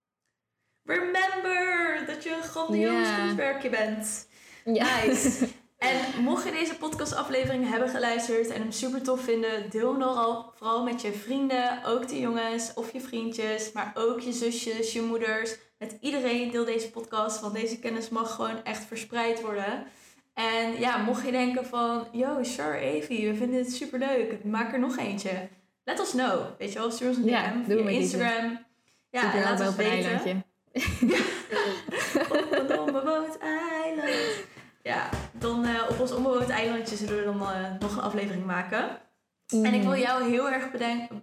Remember dat je een grandioos yeah. kunstwerkje bent. Nice. en mocht je deze podcastaflevering hebben geluisterd en hem super tof vinden, deel hem dan al vooral met je vrienden, ook de jongens of je vriendjes, maar ook je zusjes, je moeders. Met iedereen deel deze podcast, want deze kennis mag gewoon echt verspreid worden. En ja, mocht je denken van, yo, sure, Evie, we vinden het super leuk, maak er nog eentje. Let us know. Weet je wel, stuur ons een DM via Instagram. Ja, en laat ons weten. op een onbewoond eiland. Ja, dan uh, op ons onbewoond eilandje zullen we dan uh, nog een aflevering maken. En ik wil jou heel erg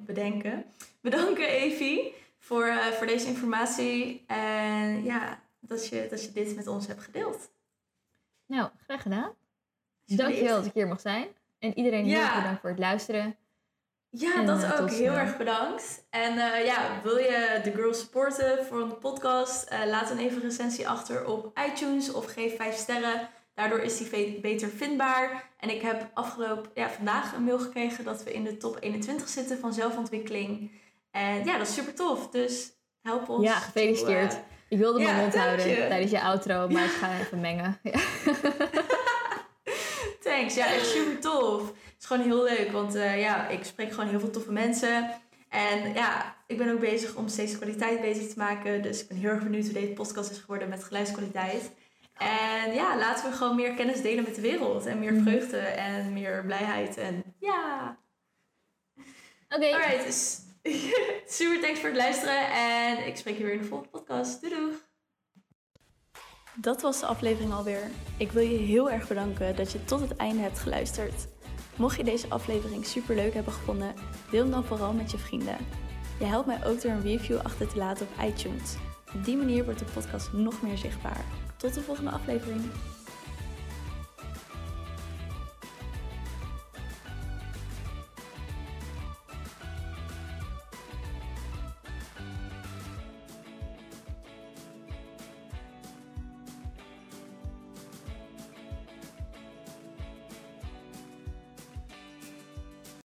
bedenken, bedanken, Evie, voor, uh, voor deze informatie. En ja, dat je, dat je dit met ons hebt gedeeld. Nou, graag gedaan. Dankjewel dat ik hier mag zijn. En iedereen heel erg bedankt voor het luisteren. Ja, dat ook. Heel erg bedankt. En uh, ja, wil je de girls supporten voor de podcast? Uh, laat dan even een recensie achter op iTunes of geef 5 sterren. Daardoor is die beter vindbaar. En ik heb afgelopen, ja, vandaag een mail gekregen dat we in de top 21 zitten van zelfontwikkeling. En ja, dat is super tof. Dus help ons. Ja, gefeliciteerd. ik wilde mijn mond houden tijdens je outro, maar ik ga even mengen. Ja. Thanks, ja, echt super tof. Het is gewoon heel leuk, want uh, ja, ik spreek gewoon heel veel toffe mensen. En ja, ik ben ook bezig om steeds kwaliteit bezig te maken. Dus ik ben heel erg benieuwd hoe deze podcast is geworden met geluidskwaliteit. En ja, laten we gewoon meer kennis delen met de wereld. En meer mhm. vreugde en meer blijheid. En ja. Oké. Okay. Alright, dus super thanks voor het luisteren. En ik spreek je weer in de volgende podcast. Doei doei. Dat was de aflevering alweer. Ik wil je heel erg bedanken dat je tot het einde hebt geluisterd. Mocht je deze aflevering super leuk hebben gevonden, deel hem dan vooral met je vrienden. Je helpt mij ook door een review achter te laten op iTunes. Op die manier wordt de podcast nog meer zichtbaar. Tot de volgende aflevering.